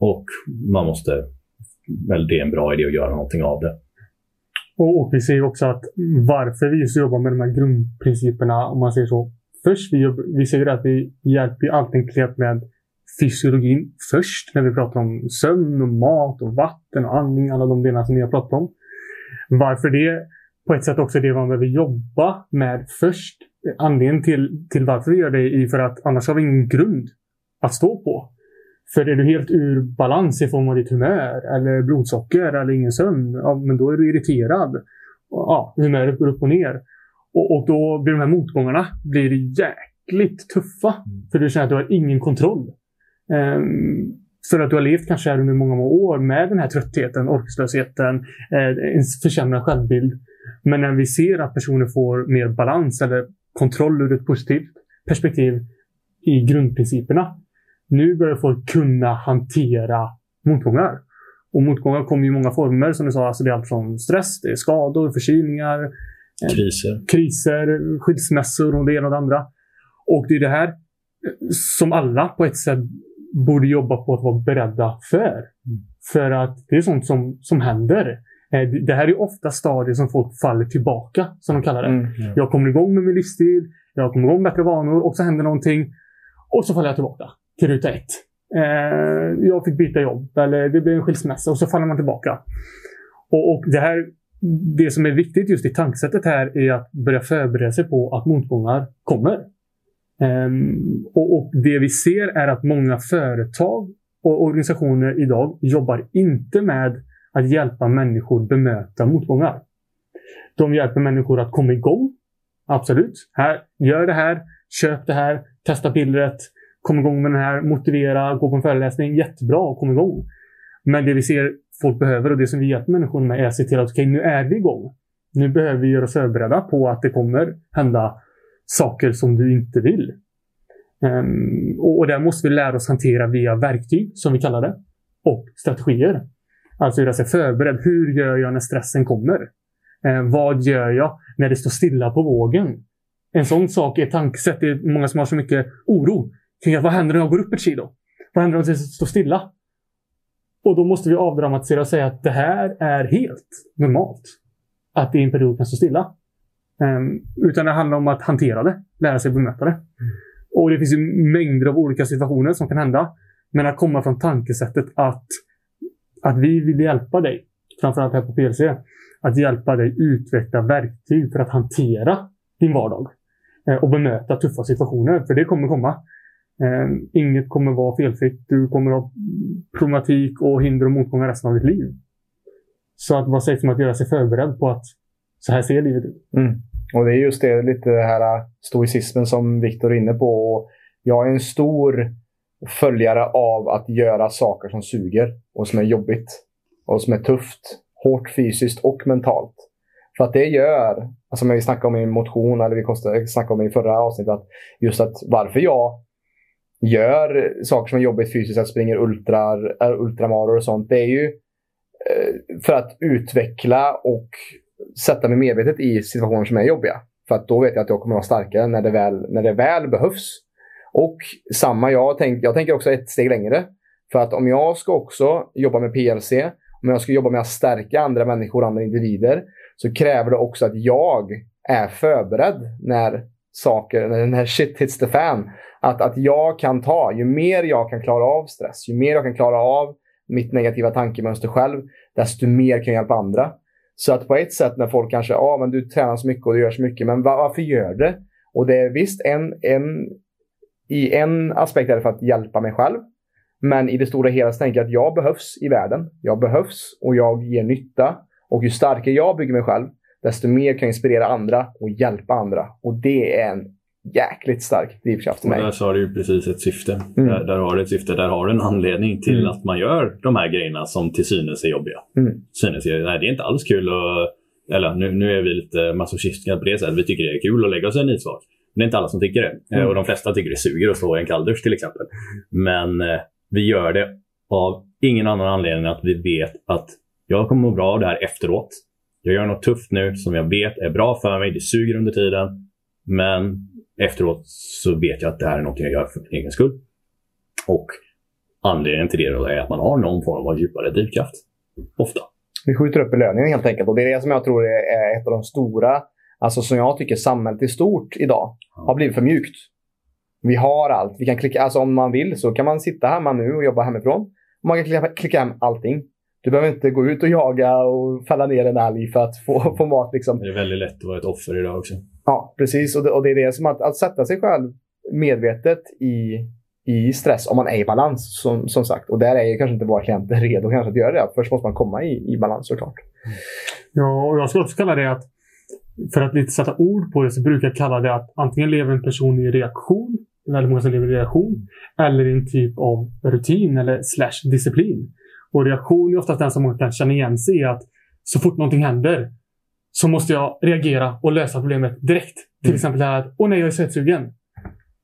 Och man måste, väl det är en bra idé att göra någonting av det. Och, och vi ser också att varför vi just jobbar med de här grundprinciperna, om man säger så. Först, vi, vi säger att vi hjälper alltid klient med fysiologin först när vi pratar om sömn och mat och vatten och andning, alla de delarna som ni har pratat om. Varför det? På ett sätt också det man behöver jobba med först anledningen till, till varför vi gör det är för att annars har vi ingen grund att stå på. För är du helt ur balans i form av ditt humör eller blodsocker eller ingen sömn, ja, men då är du irriterad. Ja, humöret går upp och ner. Och, och då blir de här motgångarna blir jäkligt tuffa. Mm. För du känner att du har ingen kontroll. Um, för att du har levt kanske här under många, många år med den här tröttheten, orkeslösheten, eh, en försämrad självbild. Men när vi ser att personer får mer balans eller kontroll ur ett positivt perspektiv i grundprinciperna. Nu börjar folk kunna hantera motgångar. Och motgångar kommer i många former. Som du sa, alltså det är allt från stress, det är skador, förkylningar, eh, kriser, kriser skilsmässor och det ena och det andra. Och det är det här eh, som alla på ett sätt borde jobba på att vara beredda för. Mm. För att det är sånt som, som händer. Eh, det här är ofta stadier som folk faller tillbaka, som de kallar det. Mm, ja. Jag kommer igång med min livsstil, jag kommer igång med bättre vanor och så händer någonting. Och så faller jag tillbaka till ruta ett. Eh, jag fick byta jobb eller det blev en skilsmässa och så faller man tillbaka. Och, och det, här, det som är viktigt just i tankesättet här är att börja förbereda sig på att motgångar kommer. Eh, och, och, Det vi ser är att många företag och organisationer idag jobbar inte med att hjälpa människor bemöta motgångar. De hjälper människor att komma igång. Absolut. Här, gör det här, köp det här, testa pillret, kom igång med den här, motivera, gå på en föreläsning. Jättebra, kom igång. Men det vi ser folk behöver och det som vi hjälper människor med är att se till att okay, nu är vi igång. Nu behöver vi göra oss förberedda på att det kommer hända saker som du inte vill. Um, och, och där måste vi lära oss hantera via verktyg, som vi kallar det, och strategier. Alltså göra sig förberedd. Hur gör jag när stressen kommer? Uh, vad gör jag när det står stilla på vågen? En sån sak är tankesätt. Det är många som har så mycket oro. Vad händer när jag går upp ett kilo? Vad händer om det står stilla? Och då måste vi avdramatisera och säga att det här är helt normalt. Att det i en period kan stå stilla. Um, utan det handlar om att hantera det, lära sig bemöta det. Mm. Och det finns ju mängder av olika situationer som kan hända. Men att komma från tankesättet att, att vi vill hjälpa dig, framförallt här på PLC, att hjälpa dig utveckla verktyg för att hantera din vardag eh, och bemöta tuffa situationer. För det kommer komma. Eh, inget kommer vara felfritt. Du kommer ha problematik och hinder och motgångar resten av ditt liv. Så att vad sägs om att göra sig förberedd på att så här ser livet ut. Mm. Och det är just det, lite det här äh, stoicismen som Viktor är inne på. Och jag är en stor följare av att göra saker som suger och som är jobbigt. Och som är tufft. Hårt fysiskt och mentalt. För att det gör, alltså som vi snackade om i motion, eller vi snackade om i förra avsnittet, att just att varför jag gör saker som är jobbigt fysiskt, att springer ultrar, ultramaror och sånt, det är ju eh, för att utveckla och sätta mig medvetet i situationer som är jobbiga. För att då vet jag att jag kommer vara starkare när det väl, när det väl behövs. Och samma, jag, tänk, jag tänker också ett steg längre. För att om jag ska också jobba med PLC, om jag ska jobba med att stärka andra människor, andra individer, så kräver det också att jag är förberedd när saker, när shit hits the fan. Att, att jag kan ta, ju mer jag kan klara av stress, ju mer jag kan klara av mitt negativa tankemönster själv, desto mer kan jag hjälpa andra. Så att på ett sätt när folk kanske, ja ah, men du tränar så mycket och du gör så mycket, men varför gör du det? Och det är visst en, en, i en aspekt är det för att hjälpa mig själv. Men i det stora hela så tänker jag att jag behövs i världen. Jag behövs och jag ger nytta. Och ju starkare jag bygger mig själv, desto mer kan jag inspirera andra och hjälpa andra. Och det är en jäkligt stark drivkraft för mig. Och där sa du ju precis ett syfte. Mm. Där, där, har du ett syfte, där har du en anledning till mm. att man gör de här grejerna som till synes är jobbiga. Mm. Synes är, nej, det är inte alls kul att eller nu, nu är vi lite masochistiska på det sättet. Vi tycker det är kul att lägga oss i en isvak. Men det är inte alla som tycker det. Mm. Och de flesta tycker det suger att stå i en kalldusch till exempel. Men eh, vi gör det av ingen annan anledning än att vi vet att jag kommer må bra av det här efteråt. Jag gör något tufft nu som jag vet är bra för mig. Det suger under tiden. Men efteråt så vet jag att det här är något jag gör för min egen skull. Och anledningen till det är att man har någon form av djupare drivkraft. Ofta. Vi skjuter upp belöningen helt enkelt. Och det är det som jag tror är ett av de stora, alltså som jag tycker samhället i stort idag har blivit för mjukt. Vi har allt. Vi kan klicka, alltså om man vill så kan man sitta hemma nu och jobba hemifrån. Man kan klicka, klicka hem allting. Du behöver inte gå ut och jaga och fälla ner en älg för att få, få mat. Liksom. Det är väldigt lätt att vara ett offer idag också. Ja, precis. Och det, och det är det som att, att sätta sig själv medvetet i, i stress om man är i balans, som, som sagt. Och där är ju kanske inte våra klienter (laughs) redo kanske att göra det. Först måste man komma i, i balans såklart. Mm. Ja, och jag skulle också kalla det att, för att lite sätta ord på det, så brukar jag kalla det att antingen lever en person i reaktion, väldigt många som lever i reaktion, eller i en typ av rutin eller slash disciplin. Och reaktion är oftast den som man kan känna igen sig i. att så fort någonting händer så måste jag reagera och lösa problemet direkt. Till mm. exempel det här att åh nej, jag är svettsugen.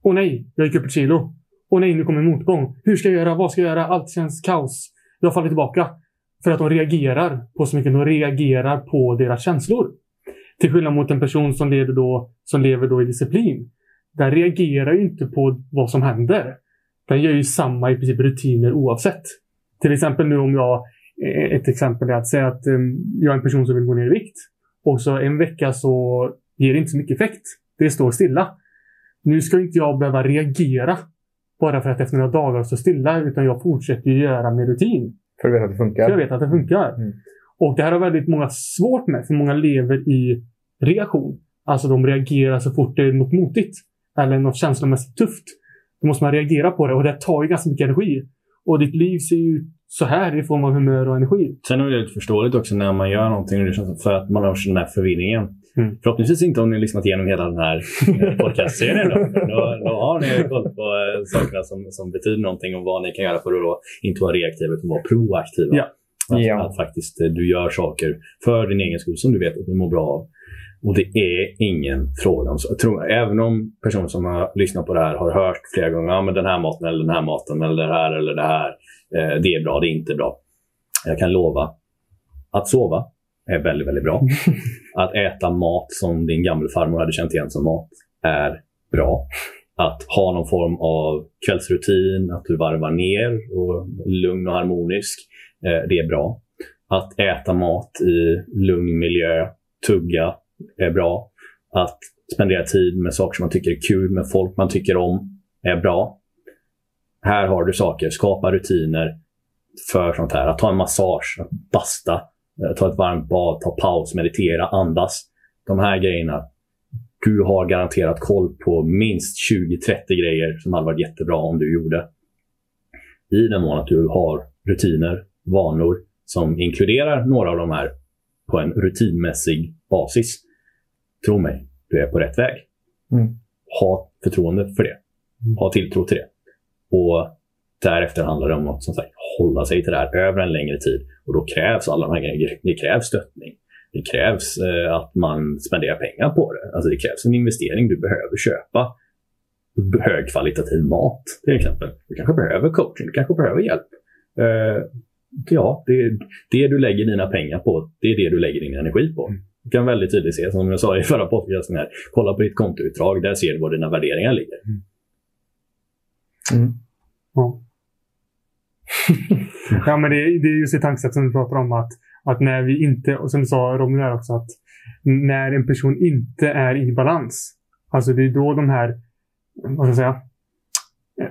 Åh nej, jag gick upp ett kilo. Åh nej, nu kommer motgång. Hur ska jag göra? Vad ska jag göra? Allt känns kaos. Jag faller tillbaka. För att de reagerar på så mycket. De reagerar på deras känslor. Till skillnad mot en person som lever då, som lever då i disciplin. Den reagerar ju inte på vad som händer. Den gör ju samma i princip rutiner oavsett. Till exempel nu om jag, eh, ett exempel är att säga att um, jag är en person som vill gå ner i vikt. Och så en vecka så ger det inte så mycket effekt. Det står stilla. Nu ska inte jag behöva reagera bara för att efter några dagar står stilla, utan jag fortsätter göra min rutin. För att veta att det funkar? För jag vet att det funkar. Mm. Och det här har väldigt många svårt med, för många lever i reaktion. Alltså de reagerar så fort det är något motigt. Eller något känslomässigt tufft. Då måste man reagera på det och det tar ju ganska mycket energi. Och ditt liv ser ju så här i form av humör och energi. Sen är det lite förståeligt också när man gör någonting för att man har den här förvirringen. Mm. Förhoppningsvis inte om ni har lyssnat igenom hela den här eh, (laughs) podcastserien. Då. Då, då har ni koll på äh, sakerna som, som betyder någonting och vad ni kan göra för att då inte vara reaktiva utan vara proaktiva. Ja. Att, Ja. att faktiskt eh, du gör saker för din egen skull som du vet att du mår bra av. Och det är ingen fråga om så. Även om personer som har lyssnat på det här har hört flera gånger ja, men den här maten eller den här maten eller det här eller det här. Eh, det är bra, det är inte bra. Jag kan lova att sova är väldigt, väldigt bra. (laughs) Att äta mat som din gammelfarmor hade känt igen som mat är bra. Att ha någon form av kvällsrutin, att du varvar ner och lugn och harmonisk. Eh, det är bra. Att äta mat i lugn miljö, tugga, är bra. Att spendera tid med saker som man tycker är kul, med folk man tycker om, är bra. Här har du saker. Skapa rutiner för sånt här. Att ta en massage, att basta, eh, ta ett varmt bad, ta paus, meditera, andas. De här grejerna. Du har garanterat koll på minst 20-30 grejer som hade varit jättebra om du gjorde. I den mån att du har rutiner, vanor som inkluderar några av de här på en rutinmässig basis. Tro mig, du är på rätt väg. Mm. Ha förtroende för det. Ha tilltro till det. Och därefter handlar det om att som sagt, hålla sig till det här över en längre tid. Och då krävs alla de här grejerna. Det krävs stöttning. Det krävs eh, att man spenderar pengar på det. Alltså det krävs en investering. Du behöver köpa högkvalitativ mat till exempel. Du kanske behöver coaching. Du kanske behöver hjälp. Eh, ja, det, det du lägger dina pengar på, det är det du lägger din energi på. Du kan väldigt tydligt se, som jag sa i förra podcasten här, kolla på ditt kontoutdrag. Där ser du var dina värderingar ligger. Mm. Ja. (laughs) ja, men det, är- det är just det tankesätt som vi pratar om. Att, att när vi inte, och som du sa Robin där också, att när en person inte är i balans. Alltså det är då de här, vad ska jag säga,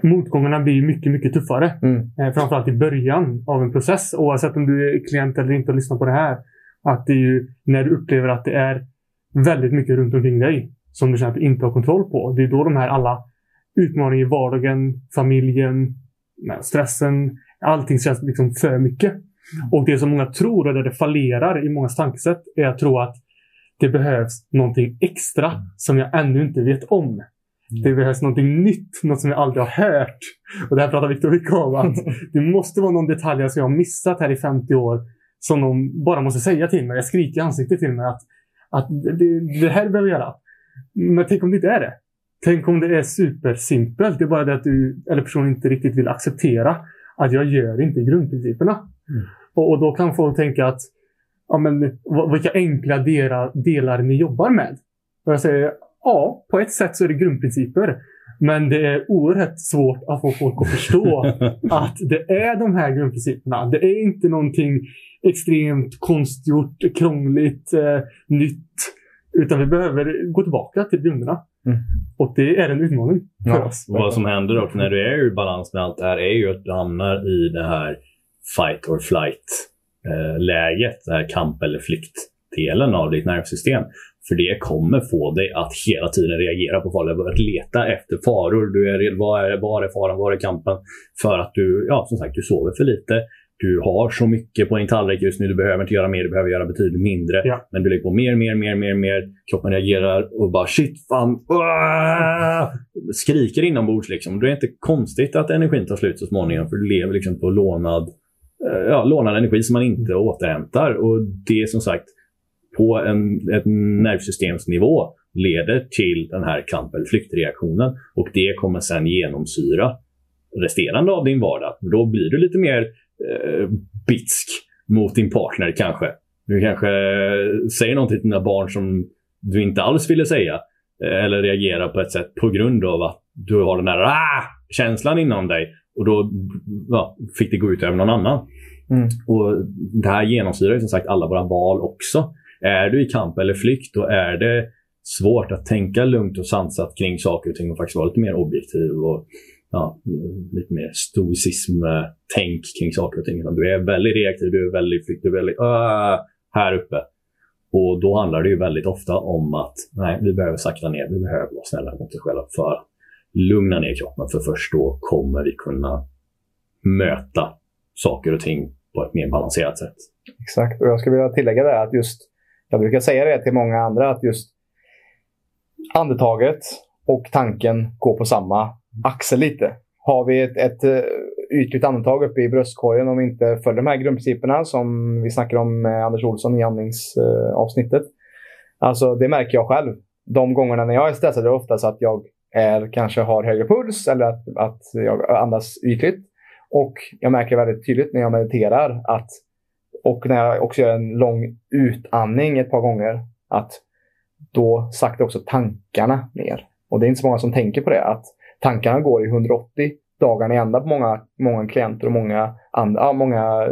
motgångarna blir mycket, mycket tuffare. Mm. Eh, framförallt i början av en process. Oavsett om du är klient eller inte och lyssnar på det här. Att det är ju när du upplever att det är väldigt mycket runt omkring dig som du känner att du inte har kontroll på. Det är då de här alla utmaningar i vardagen, familjen, stressen, allting känns liksom för mycket. Och det som många tror och där det fallerar i många tankesätt är att tro att det behövs någonting extra som jag ännu inte vet om. Det behövs någonting nytt, något som jag aldrig har hört. Och det här pratar Viktor mycket om. Att (laughs) det måste vara någon detalj som jag har missat här i 50 år. Som de bara måste säga till mig. Jag skriker i ansiktet till mig att, att det, det här behöver jag göra. Men tänk om det inte är det. Tänk om det är supersimpelt. Det är bara det att du eller personen inte riktigt vill acceptera att jag gör inte grundprinciperna. Mm. Och, och då kan folk tänka att ja, men, vilka enkla delar, delar ni jobbar med. Och jag säger ja, på ett sätt så är det grundprinciper. Men det är oerhört svårt att få folk att förstå (laughs) att det är de här grundprinciperna. Det är inte någonting extremt konstgjort, krångligt, eh, nytt. Utan vi behöver gå tillbaka till grunderna. Mm. Och det är en utmaning för Ja. oss. Och vad som händer dock när du är i balans med allt det här är ju att du hamnar i det här fight or flight eh, läget, det här kamp eller flyktdelen av ditt nervsystem. För det kommer få dig att hela tiden reagera på faror, att leta efter faror. Du är, var, är, var är faran, var är kampen? För att du, ja som sagt, du sover för lite. Du har så mycket på din tallrik just nu, du behöver inte göra mer, du behöver göra betydligt mindre. Ja. Men du lägger på mer, mer, mer, mer, mer. Kroppen reagerar och bara shit, fan, uah! skriker inombords. Liksom. Det är inte konstigt att energin tar slut så småningom, för du lever liksom på lånad, eh, ja, lånad energi som man inte återhämtar. Och det är som sagt på en, ett nervsystemsnivå leder till den här kamp eller flyktreaktionen. Och det kommer sen genomsyra resterande av din vardag. Då blir du lite mer eh, bitsk mot din partner kanske. Du kanske säger någonting till dina barn som du inte alls ville säga. eh, Eller reagerar på ett sätt på grund av att du har den här ah! känslan inom dig. Och då ja, fick det gå ut över någon annan. Mm. Och Det här genomsyrar ju som sagt alla våra val också. Är du i kamp eller flykt, då är det svårt att tänka lugnt och sansat kring saker och ting och faktiskt vara lite mer objektiv och ja, lite mer stoicism-tänk kring saker och ting. Du är väldigt reaktiv, du är väldigt flykt, du är väldigt uh, här uppe. Och då handlar det ju väldigt ofta om att nej, vi behöver sakta ner, vi behöver vara snälla mot oss själva för att lugna ner kroppen. För först då kommer vi kunna möta saker och ting på ett mer balanserat sätt. Exakt, och jag skulle vilja tillägga det att just, jag brukar säga det till många andra, att just andetaget och tanken går på samma axel lite. Har vi ett, ett eh, ytligt andetag uppe i bröstkorgen om vi inte följer de här grundprinciperna som vi snackade om med Anders Olsson i andningsavsnittet. Alltså det märker jag själv. De gångerna när jag är stressad är det oftast att jag är, kanske har högre puls eller att, att jag andas ytligt. Och jag märker väldigt tydligt när jag mediterar att, och när jag också gör en lång utandning ett par gånger, att då saktar också tankarna ner. Och det är inte så många som tänker på det. Att tankarna går i 180 dagar i ända på många, många klienter och många, andra, många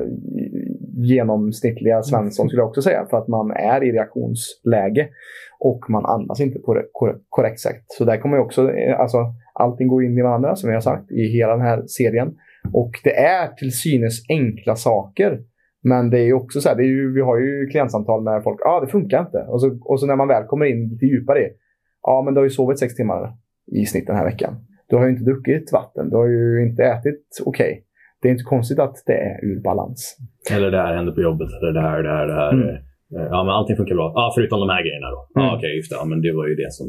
genomsnittliga Svensson skulle jag också säga. För att man är i reaktionsläge och man andas inte på det korrekt sätt. Så där kommer också, eh, alltså allting går in i varandra som vi har sagt i hela den här serien. Och det är till synes enkla saker. Men det är ju också så här, det är ju, vi har ju klientsamtal med folk, ja ah, det funkar inte. Och så, och så när man väl kommer in lite djupare i, ja ah, men du har ju sovit sex timmar i snitt den här veckan. Du har ju inte druckit vatten, du har ju inte ätit okej. Okay. Det är inte konstigt att det är ur balans. Eller det här händer på jobbet, eller det här, det här, det här. Mm. Ja, men allting funkar bra. Ja, förutom de här grejerna då. Mm. Ja, okej, okay, just det. Ja, men det var ju det som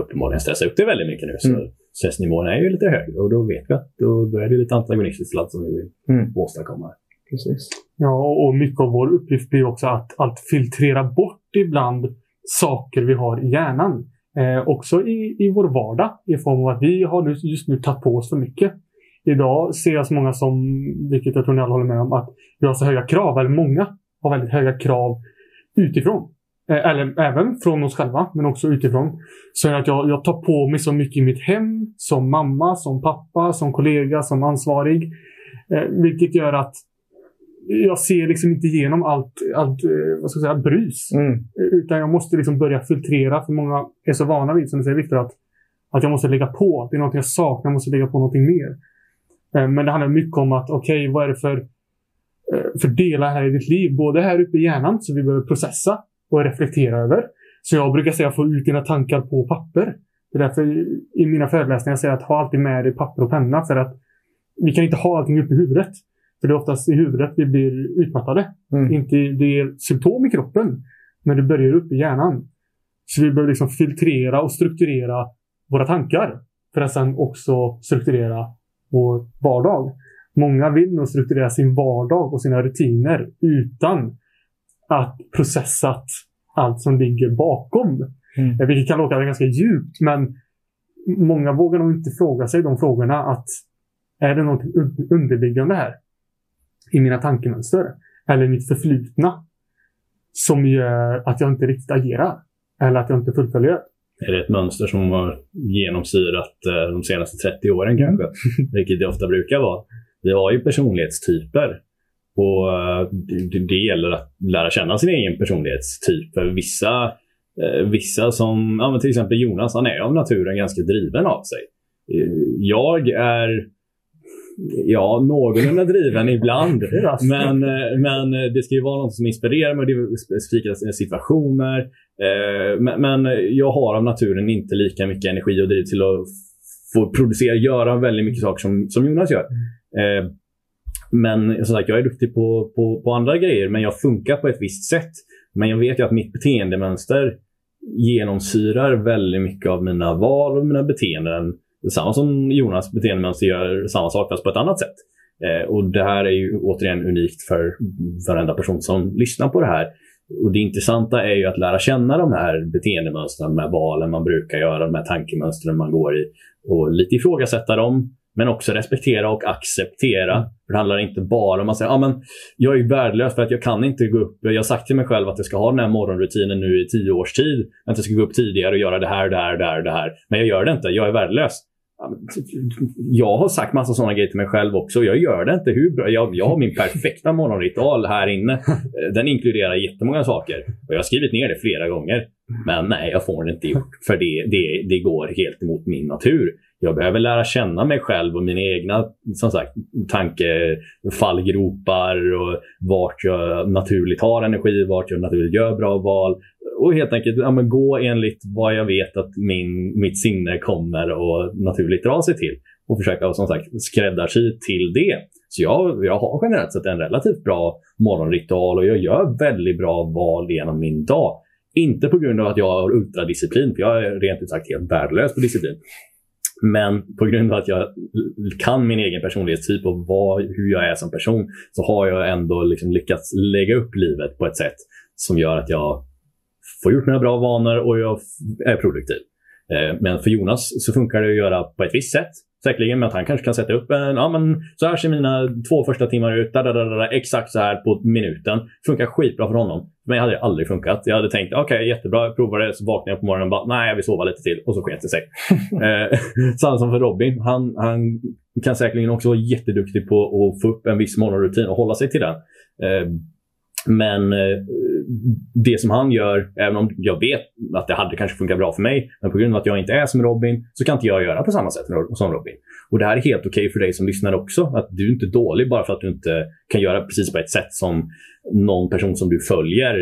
uppenbarligen stressar upp det väldigt mycket nu. Så mm. stressnivån är ju lite högre och då vet vi att då, då är det lite antagonistiskt ladd som vi vill mm. åstadkomma. Precis. Ja, och mycket av vår uppgift blir också att, att filtrera bort ibland saker vi har i hjärnan. Eh, också i, i vår vardag i form av att vi har just nu tagit på oss för mycket. Idag ser jag så många som, vilket jag tror ni alla håller med om, att vi har så höga krav, eller många har väldigt höga krav utifrån. Eh, eller även från oss själva, men också utifrån. Så att jag, jag tar på mig så mycket i mitt hem, som mamma, som pappa, som kollega, som ansvarig. Eh, vilket gör att jag ser liksom inte igenom allt, allt eh, vad ska jag säga, brus. Mm. Utan jag måste liksom börja filtrera. För många är så vana vid, som du säger Viktor, att, att jag måste lägga på. Det är något jag saknar, jag måste lägga på någonting mer. Eh, men det handlar mycket om att, okej, okay, vad är det för, eh, för delar här i ditt liv? Både här uppe i hjärnan, som vi behöver processa och reflektera över. Så jag brukar säga, få ut dina tankar på papper. Det är därför i mina föreläsningar säger jag att ha alltid med dig papper och penna. För att vi kan inte ha allting uppe i huvudet. För det är oftast i huvudet vi blir utmattade. Mm. Inte det är symptom i kroppen, men det börjar upp i hjärnan. Så vi behöver liksom filtrera och strukturera våra tankar för att sedan också strukturera vår vardag. Många vill nog strukturera sin vardag och sina rutiner utan att processat allt som ligger bakom. Mm. Vilket kan låta ganska djupt, men många vågar nog inte fråga sig de frågorna. att Är det något underliggande här? I mina tankemönster eller mitt förflutna som gör att jag inte riktigt agerar eller att jag inte fullföljer. Är det ett mönster som har genomsyrat eh, de senaste 30 åren kanske? (laughs) Vilket det ofta brukar vara. Vi har ju personlighetstyper och eh, det gäller att lära känna sin egen personlighetstyp. För vissa, eh, vissa som, ja, till exempel Jonas, han är av naturen ganska driven av sig. Jag är Ja, någorlunda driven ibland. Men, eh, men det ska ju vara något som inspirerar mig. Det är specifika situationer. Eh, men jag har av naturen inte lika mycket energi och driv till att få producera, göra väldigt mycket saker som, som Jonas gör. Eh, men som sagt, jag är duktig på, på, på andra grejer, men jag funkar på ett visst sätt. Men jag vet ju att mitt beteendemönster genomsyrar väldigt mycket av mina val och mina beteenden samma som Jonas beteendemönster gör samma sak fast på ett annat sätt. Eh, och det här är ju återigen unikt för varenda person som lyssnar på det här. Och Det intressanta är ju att lära känna de här beteendemönstren, de här valen man brukar göra, de här tankemönstren man går i och lite ifrågasätta dem. Men också respektera och acceptera. För det handlar inte bara om att säga ah, jag är värdelös för att jag kan inte gå upp. Jag har sagt till mig själv att jag ska ha den här morgonrutinen nu i tio års tid. Att jag ska gå upp tidigare och göra det här, det här, det här, det här. Men jag gör det inte. Jag är värdelös jag har sagt massa sådana grejer till mig själv också. Jag gör det inte hur bra. Jag, jag har min perfekta morgonritual här inne. Den inkluderar jättemånga saker. Och jag har skrivit ner det flera gånger. Men nej, jag får det inte gjort. För det, det, det går helt emot min natur. Jag behöver lära känna mig själv och mina egna som sagt, tankefallgropar och vart jag naturligt har energi, vart jag naturligt gör bra val och helt enkelt ja, men gå enligt vad jag vet att min, mitt sinne kommer och naturligt dra sig till. Och försöka som sagt skräddarsy till det. Så jag, jag har generellt sett en relativt bra morgonritual och jag gör väldigt bra val genom min dag. Inte på grund av att jag har ultradisciplin, för jag är rent ut sagt helt värdelös på disciplin. Men på grund av att jag kan min egen personlighetstyp och vad, hur jag är som person så har jag ändå liksom lyckats lägga upp livet på ett sätt som gör att jag får gjort mina bra vanor och jag är produktiv. Eh, men för Jonas så funkar det att göra på ett visst sätt. Säkerligen med att han kanske kan sätta upp en, ja men så här ser mina två första timmar ut, da, da, da, da, exakt så här på minuten. Funkar skitbra för honom. Men jag hade aldrig funkat. Jag hade tänkt, okej okay, jättebra, jag provar det. Så vaknar jag på morgonen och bara, nej jag vill sova lite till. Och så sket det sig. (laughs) eh, (laughs) samma som för Robin. Han, han kan säkerligen också vara jätteduktig på att få upp en viss morgonrutin och hålla sig till den. Eh, men det som han gör, även om jag vet att det hade kanske funkat bra för mig, men på grund av att jag inte är som Robin så kan inte jag göra på samma sätt som Robin. Och det här är helt okej okay för dig som lyssnar också. Att du är inte dålig bara för att du inte kan göra precis på ett sätt som någon person som du följer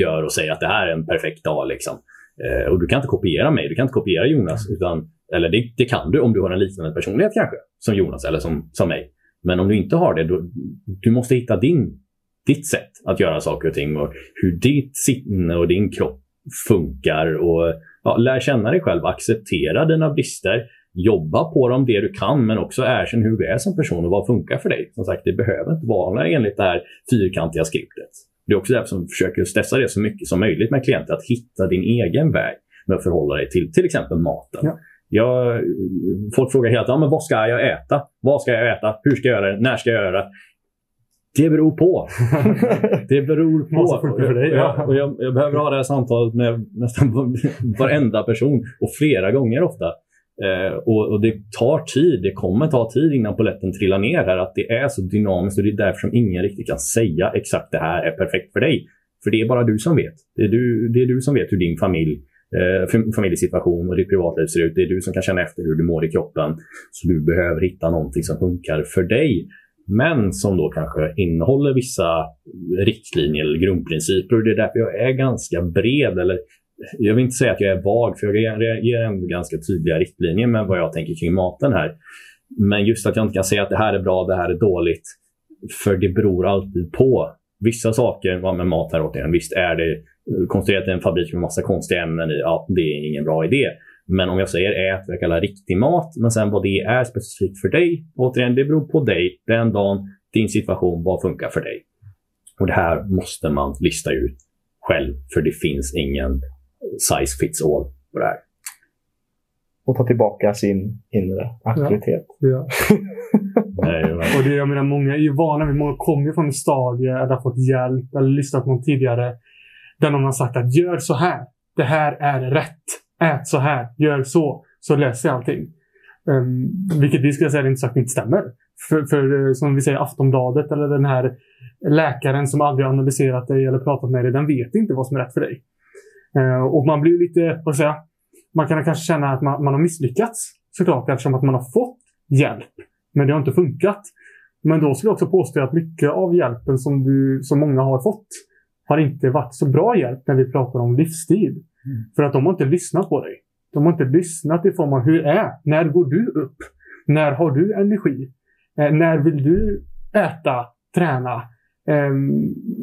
gör och säger att det här är en perfekt dag. Liksom. Eh, och du kan inte kopiera mig, du kan inte kopiera Jonas. Utan, eller det, det, kan du om du har en liknande personlighet kanske, som Jonas eller som, som mig. Men om du inte har det, då, du måste hitta din ditt sätt att göra saker och ting och hur ditt sinne och din kropp funkar. Och ja, Lär känna dig själv, acceptera dina brister, jobba på dem det du kan, men också erkänn hur du är som person och vad funkar för dig. Som sagt, det behöver inte vara enligt det här fyrkantiga skriptet. Det är också därför som vi försöker stressa det så mycket som möjligt med klienter, att hitta din egen väg med att förhålla dig till till exempel maten. Ja. Jag, folk frågar hela tiden, men vad ska jag äta? Vad ska jag äta? Hur ska jag göra det? När ska jag göra det? Det beror på. (laughs) det beror på. För dig, ja. och jag, jag, behöver ha det här samtalet med nästan varenda person och flera gånger ofta. Eh, och, och, det tar tid. Det kommer ta tid innan poletten trillar ner här. Att det är så dynamiskt och det är därför som ingen riktigt kan säga exakt det här är perfekt för dig. För det är bara du som vet. Det är du, det är du som vet hur din familj eh, familjesituation och ditt privatliv ser ut. Det är du som kan känna efter hur du mår i kroppen. Så du behöver hitta någonting som funkar för dig men som då kanske innehåller vissa riktlinjer eller grundprinciper. Och det är därför jag är ganska bred. Eller, jag vill inte säga att jag är vag, för jag ger ändå ganska tydliga riktlinjer med vad jag tänker kring maten här. Men just att jag inte kan säga att det här är bra, det här är dåligt. För det beror alltid på. Vissa saker vad med mat här återigen, visst är det konstruerat i en fabrik med massa konstiga ämnen i, ja, det är ingen bra idé. Men om jag säger ät vad jag kallar riktig mat, men sen vad det är specifikt för dig. Återigen, det beror på dig, den dagen, din situation, vad funkar för dig. Och det här måste man lista ut själv, för det finns ingen size fits all på det här. Och ta tillbaka sin inre auktoritet. Ja. ja. (laughs) Nej, och det, jag menar, många är ju vana vid, många kommer från ett stadie eller har fått hjälp eller lyssnat på någon tidigare. Där någon har sagt att gör så här. Det här är rätt ät så här, gör så, så löser jag allting. Um, vilket vi skulle säga inte sagt inte stämmer. För, för, eh, som vi säger Aftonbladet eller den här läkaren som aldrig analyserat dig eller pratat med dig, den vet inte vad som är rätt för dig. Uh, och man blir lite, vad ska jag säga, man kan kanske känna att man, man har misslyckats såklart eftersom att man har fått hjälp. Men det har inte funkat. Men då skulle jag också påstå att mycket av hjälpen som, du, som många har fått har inte varit så bra hjälp när vi pratar om livsstil. Mm. För att de har inte lyssnat på dig. De har inte lyssnat i form av hur är När går du upp? När har du energi? Eh, när vill du äta, träna? Eh,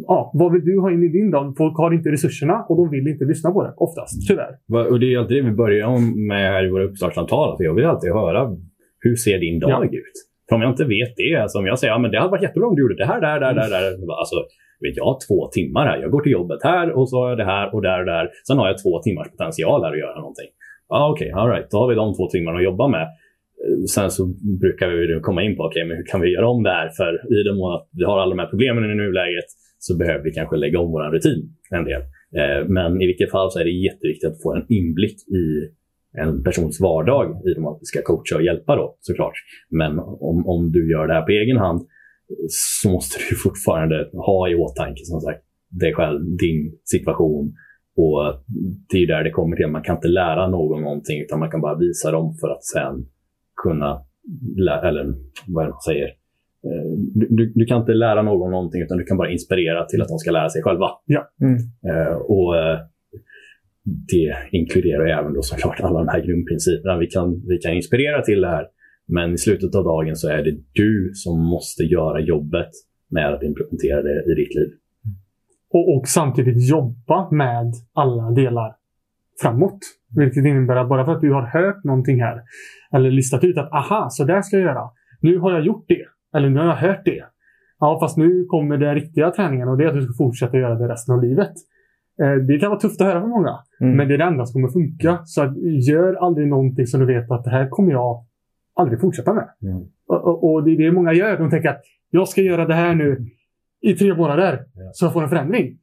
ja, vad vill du ha in i din dag? Folk har inte resurserna och de vill inte lyssna på det oftast, tyvärr. Och det är alltid det vi börjar med här i våra uppstartssamtal. Jag vill alltid höra hur ser din dag ja. ut? För om jag inte vet det, alltså om jag säger att ja, det hade varit jättebra om du gjorde det här, där, där, där, där. Alltså, vet jag har två timmar här. Jag går till jobbet här och så har jag det här och där och där. Sen har jag två timmars potential här att göra någonting. ah, Okej, okay, alright. Då har vi de två timmarna att jobba med. Eh, sen så brukar vi komma in på okay, men hur kan vi göra om det här? För i den mån att vi har alla de här problemen i nuläget så behöver vi kanske lägga om vår rutin en del. Eh, men i vilket fall så är det jätteviktigt att få en inblick i en persons vardag i de att vi ska coacha och hjälpa då såklart. Men om, om du gör det här på egen hand så måste du fortfarande ha i åtanke som sagt dig själv, din situation. Och Det är där det kommer till. Man kan inte lära någon någonting utan man kan bara visa dem för att sen kunna, eller vad man säger, eh, du, du, kan inte lära någon någonting utan du kan bara inspirera till att de ska lära sig själva. Ja. Mm. Uh, och uh, Det inkluderar även då såklart alla de här grundprinciperna. Vi kan, vi kan inspirera till det här Men i slutet av dagen så är det du som måste göra jobbet med att implementera det i ditt liv. Och, och samtidigt jobba med alla delar framåt. Vilket innebär att bara för att du har hört någonting här eller listat ut att aha, så där ska jag göra. Nu har jag gjort det. Eller nu har jag hört det. Ja, fast nu kommer den riktiga träningen och det är att du ska fortsätta göra det resten av livet. Eh, det kan vara tufft att höra för många. Mm. Men det är det enda som kommer funka. Så gör aldrig någonting som du vet att det här kommer jag aldrig fortsätta med. Mm. Och, och, och, det är det många gör. De tänker att jag ska göra det här nu i tre månader så jag får en förändring.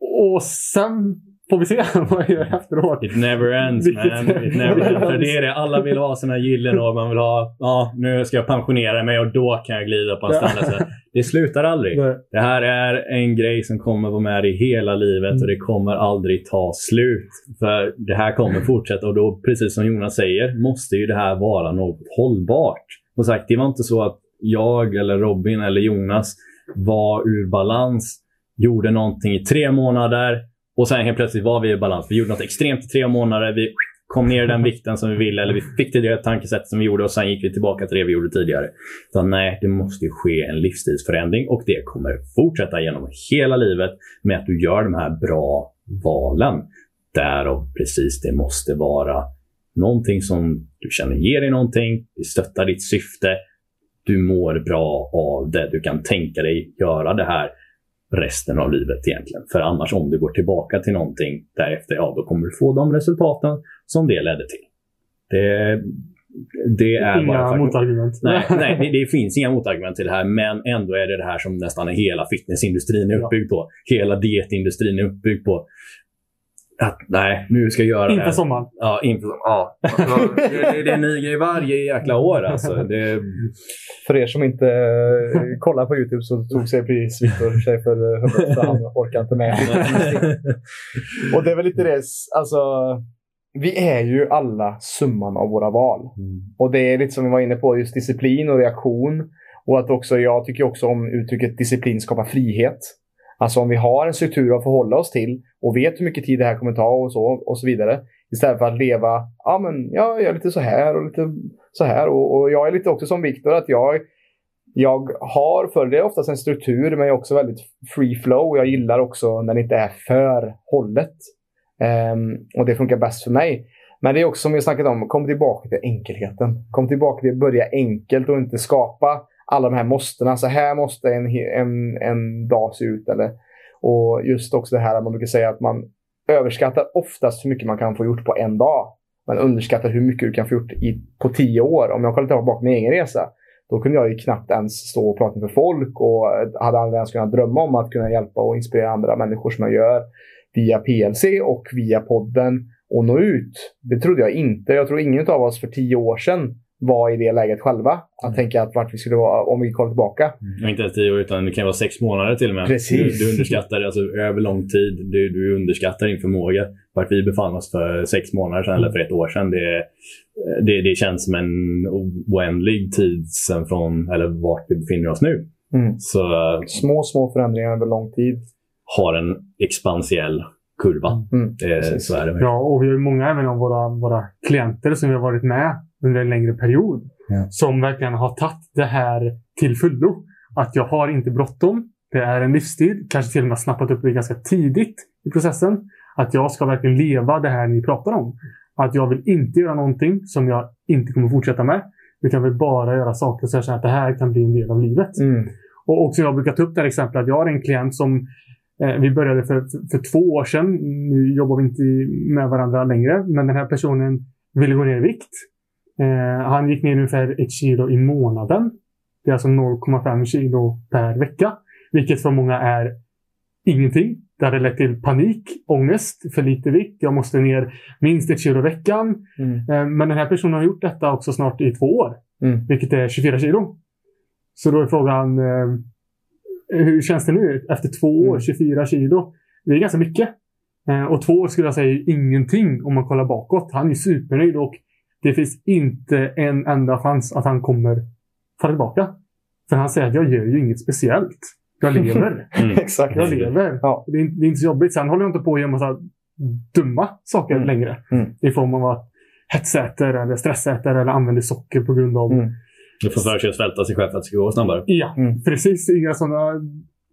Och sen får vi se (laughs) vad jag gör efteråt. It never ends man. It never ends. För det är det. Alla vill ha sina gillen och man vill ha, ja nu ska jag pensionera mig och då kan jag glida på en standard. Det slutar aldrig. Nej. Det här är en grej som kommer vara med i hela livet mm. och det kommer aldrig ta slut. För det här kommer fortsätta och då, precis som Jonas säger, måste ju det här vara något hållbart. Och sagt, det var inte så att jag eller Robin eller Jonas var ur balans, gjorde någonting i tre månader och sen helt plötsligt var vi i balans. Vi gjorde något extremt i tre månader. Vi kom ner i den vikten som vi ville eller vi fick till det tankesättet som vi gjorde och sen gick vi tillbaka till det vi gjorde tidigare. Så nej, det måste ju ske en livsstilsförändring och det kommer fortsätta genom hela livet med att du gör de här bra valen. Därav precis, det måste vara någonting som du känner ger dig någonting, det stöttar ditt syfte, du mår bra av det, du kan tänka dig göra det här resten av livet egentligen. För annars om du går tillbaka till någonting därefter, ja då kommer du få de resultaten som det ledde till. Det, det är inga bara motargument. Nej, nej det, finns inga motargument till det här. Men ändå är det det här som nästan hela fitnessindustrin är uppbyggd på. Hela dietindustrin är uppbyggd på att nej, nu ska jag göra inför det. sommaren? Ja, inför Ja. det, det är en ny grej varje jäkla år alltså. Det... För er som inte uh, kollar på YouTube så tog sig precis Viktor sig för huvudet för han orkar inte med. (laughs) och det är väl lite det, alltså. Vi är ju alla summan av våra val. Mm. Och det är lite som vi var inne på, just disciplin och reaktion. Och att också, jag tycker också om uttrycket disciplin skapar frihet. Alltså om vi har en struktur att förhålla oss till och vet hur mycket tid det här kommer ta och så, och så vidare. Istället för att leva, ja men jag gör lite så här och lite så här. Och, och jag är lite också som Viktor, att jag, jag har, följer oftast en struktur, men jag är också väldigt free flow. Jag gillar också när det inte är för hållet. Um, och det funkar bäst för mig. Men det är också som vi snackat om, kom tillbaka till enkelheten. Kom tillbaka till att börja enkelt och inte skapa alla de här måstena. Så här måste en, en, en dag se ut. Eller, och just också det här att man brukar säga att man överskattar oftast hur mycket man kan få gjort på en dag. Man underskattar hur mycket du kan få gjort i, på tio år. Om jag kollar tillbaka på min egen resa, då kunde jag ju knappt ens stå och prata med folk och hade aldrig ens kunnat drömma om att kunna hjälpa och inspirera andra människor som jag gör via PLC och via podden och nå ut. Det trodde jag inte. Jag tror ingen av oss för tio år sedan var i det läget själva. Att mm. tänka att vart vi skulle vara om vi kollar tillbaka. Mm. Inte ens tio år utan det kan vara sex månader till och med. Precis. Du, du underskattar alltså över lång tid. Du, du underskattar din förmåga. Vart vi befann oss för sex månader sedan mm. eller för ett år sedan. Det, det, det känns som en oändlig tid sedan från eller vart vi befinner oss nu. Mm. Så, små, små förändringar över lång tid. Har en expansiell kurva. Mm. Det, så är det. Ja, och vi har många även av våra, våra klienter som vi har varit med under en längre period. Ja. Som verkligen har tagit det här till fullo. Att jag har inte bråttom. Det är en livsstil. Kanske till och med snappat upp det ganska tidigt i processen. Att jag ska verkligen leva det här ni pratar om. Att jag vill inte göra någonting som jag inte kommer fortsätta med. Utan vill bara göra saker så jag känner att det här kan bli en del av livet. Mm. Och också jag brukar ta upp det här exemplet att jag har en klient som eh, vi började för, för, för, två år sedan. Nu jobbar vi inte med varandra längre. Men den här personen ville gå ner i vikt. Eh, han gick ner ungefär ett kilo i månaden. Det är alltså 0,5 kilo per vecka. Vilket för många är ingenting. Det hade lett till panik, ångest, för lite vikt. Jag måste ner minst ett kilo i veckan. Mm. Eh, men den här personen har gjort detta också snart i två år. Mm. Vilket är 24 kilo. Så då är frågan, eh, hur känns det nu efter två år, 24 mm. kilo? Det är ganska mycket. Eh, och två år skulle jag säga ingenting om man kollar bakåt. Han är supernöjd och det finns inte en enda chans att han kommer falla tillbaka. För han säger att jag gör ju inget speciellt. Jag lever. (laughs) Mm. Exakt. Jag lever. Ja. Det, är, det, är, inte så jobbigt. Sen håller jag inte på att göra massa dumma saker mm. längre. Mm. I form av att hetsäter eller stressäter eller använder socker på grund av... Mm. Du får för sig att svälta sig själv för att det ska gå snabbare. Ja, Mm. precis. Inga sådana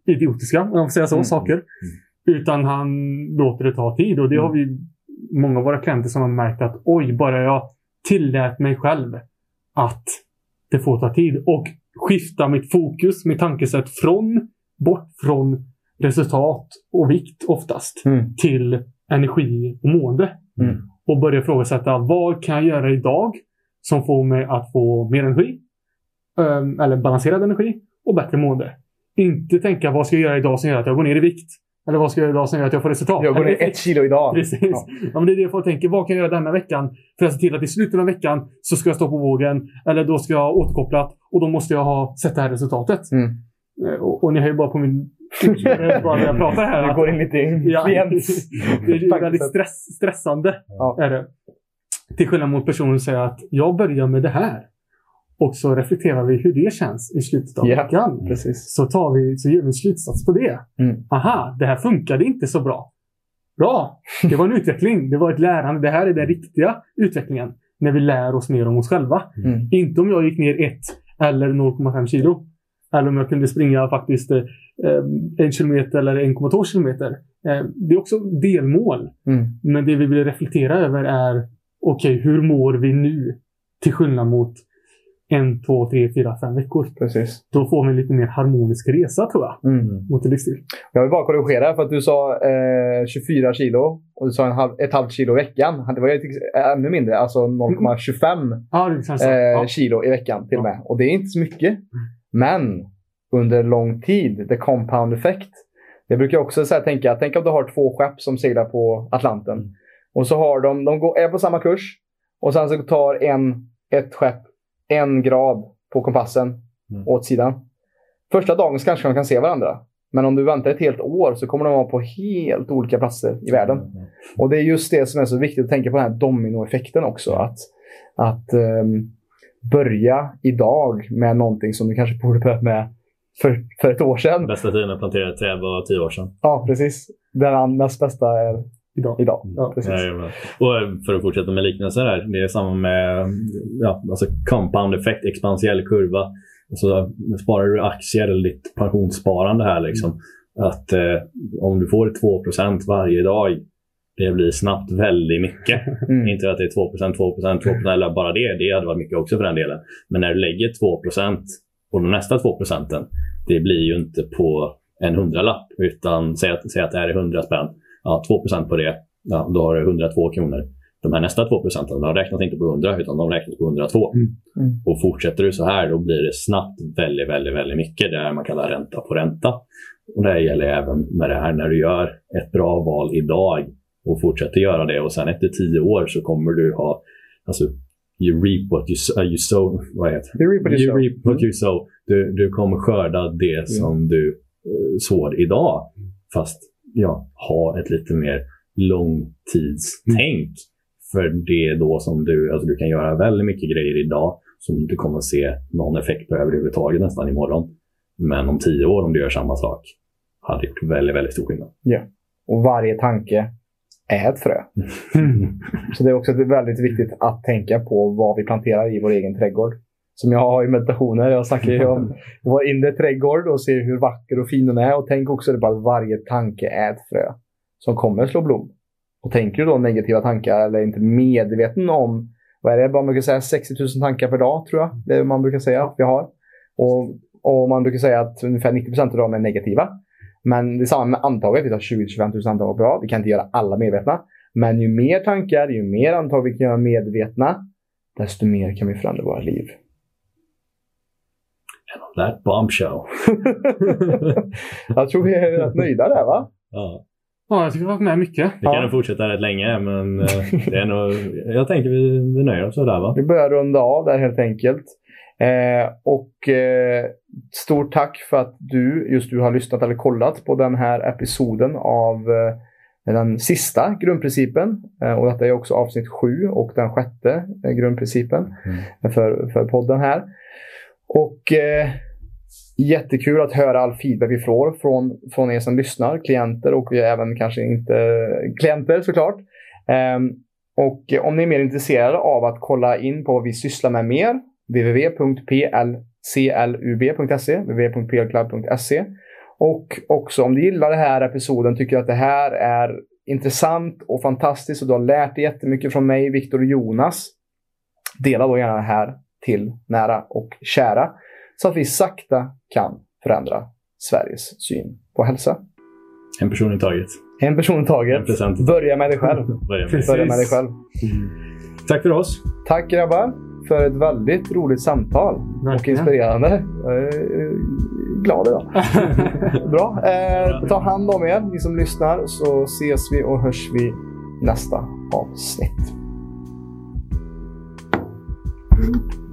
idiotiska, om man får säga så, Mm. saker. Utan han låter det ta tid. Och det har vi många av våra klienter som har märkt att oj, bara jag tillät mig själv att det får ta tid. Och skifta mitt fokus, mitt tankesätt från bort från resultat och vikt oftast Mm. till energi och mående. Mm. Och börja ifrågasätta vad kan jag göra idag som får mig att få mer energi? ehm, Eller balanserad energi och bättre mående. Inte tänka vad ska jag göra idag som gör att jag går ner i vikt? Eller vad ska jag göra idag som gör att jag får resultat? Jag går ner ett kilo idag. Precis. Ja. Ja. men det är det jag tänka. Vad kan jag göra denna veckan för att se till att i slutet av veckan så ska jag stå på vågen. Eller då ska jag ha återkopplat och då måste jag ha sett det här resultatet. Mm. Eh, Och, och ni hör ju bara på min... (laughs) bara när jag pratar här. Du går in lite i Ja, (laughs) det är väldigt stress, stressande. Ja. Är det. Till skillnad mot personen som säger att jag börjar med det här. Och så reflekterar vi hur det känns i slutet av Ja. veckan. Precis. Så, tar vi, så gör vi en slutsats på det. Mm. Aha, det här funkade inte så bra. Bra! Det var en (laughs) utveckling. Det var ett lärande. Det här är den riktiga utvecklingen. När vi lär oss mer om oss själva. Mm. Inte om jag gick ner 1 eller 0,5 kilo. Eller om jag kunde springa faktiskt eh, en kilometer eller 1,2 kilometer. Eh, det är också delmål. Mm. Men det vi vill reflektera över är okej, hur mår vi nu? Till skillnad mot en, två, tre, fyra, fem veckor. Precis. Då får vi en lite mer harmonisk resa tror jag. Mm. Mot en livsstil. Jag vill bara korrigera för att du sa eh, 24 kilo och du sa en halv, ett halvt kilo i veckan. Det var ju till- ännu mindre, alltså 0,25 Ja, det känns så. eh, Ja. kilo i veckan till och Ja. med. Och det är inte så mycket. Men under lång tid, the compound effect. Det brukar jag också så tänka, tänk om du har två skepp som seglar på Atlanten. Mm. Och så har de, de går, är på samma kurs. Och sen så tar en, ett skepp en grad på kompassen Mm. åt sidan. Första dagen kanske de kan se varandra. Men om du väntar ett helt år så kommer de vara på helt olika platser i världen. Och det är just det som är så viktigt att tänka på den här dominoeffekten också. Att, att ehm, börja idag med någonting som du kanske borde börja med för, för ett år sedan. Bästa tiden att plantera ett träd var tio år sedan. Ja, precis. Den näst bästa är Idag. idag. Ja, precis. Och för att fortsätta med liknelser här. Det är samma med ja, alltså compound effekt, expansiell kurva. Alltså, sparar du aktier eller ditt pensionssparande här liksom. Att eh, om du får 2% varje dag. Det blir snabbt väldigt mycket. (laughs) Mm. Inte att det är 2% 2% 2% eller bara det. Det hade varit mycket också för den delen. Men när du lägger 2% och de nästa 2 procenten. Det blir ju inte på en hundralapp. Utan säg att, säg att det här är 100 spänn. Ja, 2% på det. Ja, då har du 102 kronor. De här nästa 2 procenten, de räknas inte på 100 utan de räknas på 102. Mm. Mm. Och fortsätter du så här då blir det snabbt väldigt, väldigt, väldigt mycket. Det här man kallar ränta på ränta. Och det gäller även med det här när du gör ett bra val idag och fortsätter göra det och sen efter tio år så kommer du ha alltså, you reap what you, uh, you sow. Vad heter det? You reap what you You sow. reap what you sow. Du, du kommer skörda det som du uh, sår idag. Fast ja, ha ett lite mer långtidstänk. För det är då som du, alltså du kan göra väldigt mycket grejer idag som du inte kommer att se någon effekt på överhuvudtaget nästan imorgon. Men om tio år om du gör samma sak hade gjort väldigt, väldigt stor skillnad. Och varje tanke är ett frö. Mm. (laughs) Så det är också väldigt viktigt att tänka på vad vi planterar i vår egen trädgård. Som jag har i meditationer. Jag snackar ju om (laughs) vår inre trädgård och ser hur vacker och fin den är. Och tänk också på att varje tanke är ett frö som kommer slå blom. Och tänker du då negativa tankar eller inte medveten om, vad är det man brukar säga, 60 000 tankar per dag tror jag. Det är man brukar säga att vi har. Och, och man brukar säga att ungefär 90% av dem är negativa. Men det är samma med antaget. Vi tar 20-25 000 antag per dag. Vi kan inte göra alla medvetna. Men ju mer tankar, ju mer antag vi kan göra medvetna, desto mer kan vi förändra våra liv. That bombshell. (laughs) jag tror vi är rätt nöjda där va? Ja. Ja, jag tycker vi har varit med mycket. Vi kan Ja. nog fortsätta rätt länge, men eh, det är nog, jag tänker vi, vi nöjer oss sådär va? Vi börjar runda av där helt enkelt. Eh, och eh, stort tack för att du, just du har lyssnat eller kollat på den här episoden av eh, den sista grundprincipen. Eh, och detta är också avsnitt sju och den sjätte eh, grundprincipen för, för podden här. Och eh, jättekul att höra all feedback vi får från, från er som lyssnar, klienter och även kanske inte klienter såklart. Ehm, Och om ni är mer intresserade av att kolla in på vad vi sysslar med mer, www.plclub.se, www.plclub.se. Och också om du gillar den här episoden, tycker att det här är intressant och fantastiskt och du har lärt dig jättemycket från mig, Viktor och Jonas. Dela då gärna det här till nära och kära så att vi sakta kan förändra Sveriges syn på hälsa. En person i taget. En person i taget. Börja med dig själv. (laughs) Börja med, Börja med dig själv. Mm. Tack för oss. Tack grabbar för ett väldigt roligt samtal. Verkligen. Och inspirerande. Jag är glad idag. (laughs) Bra. Eh, ta hand om er, ni som lyssnar, så ses vi och hörs vi nästa avsnitt. Mm.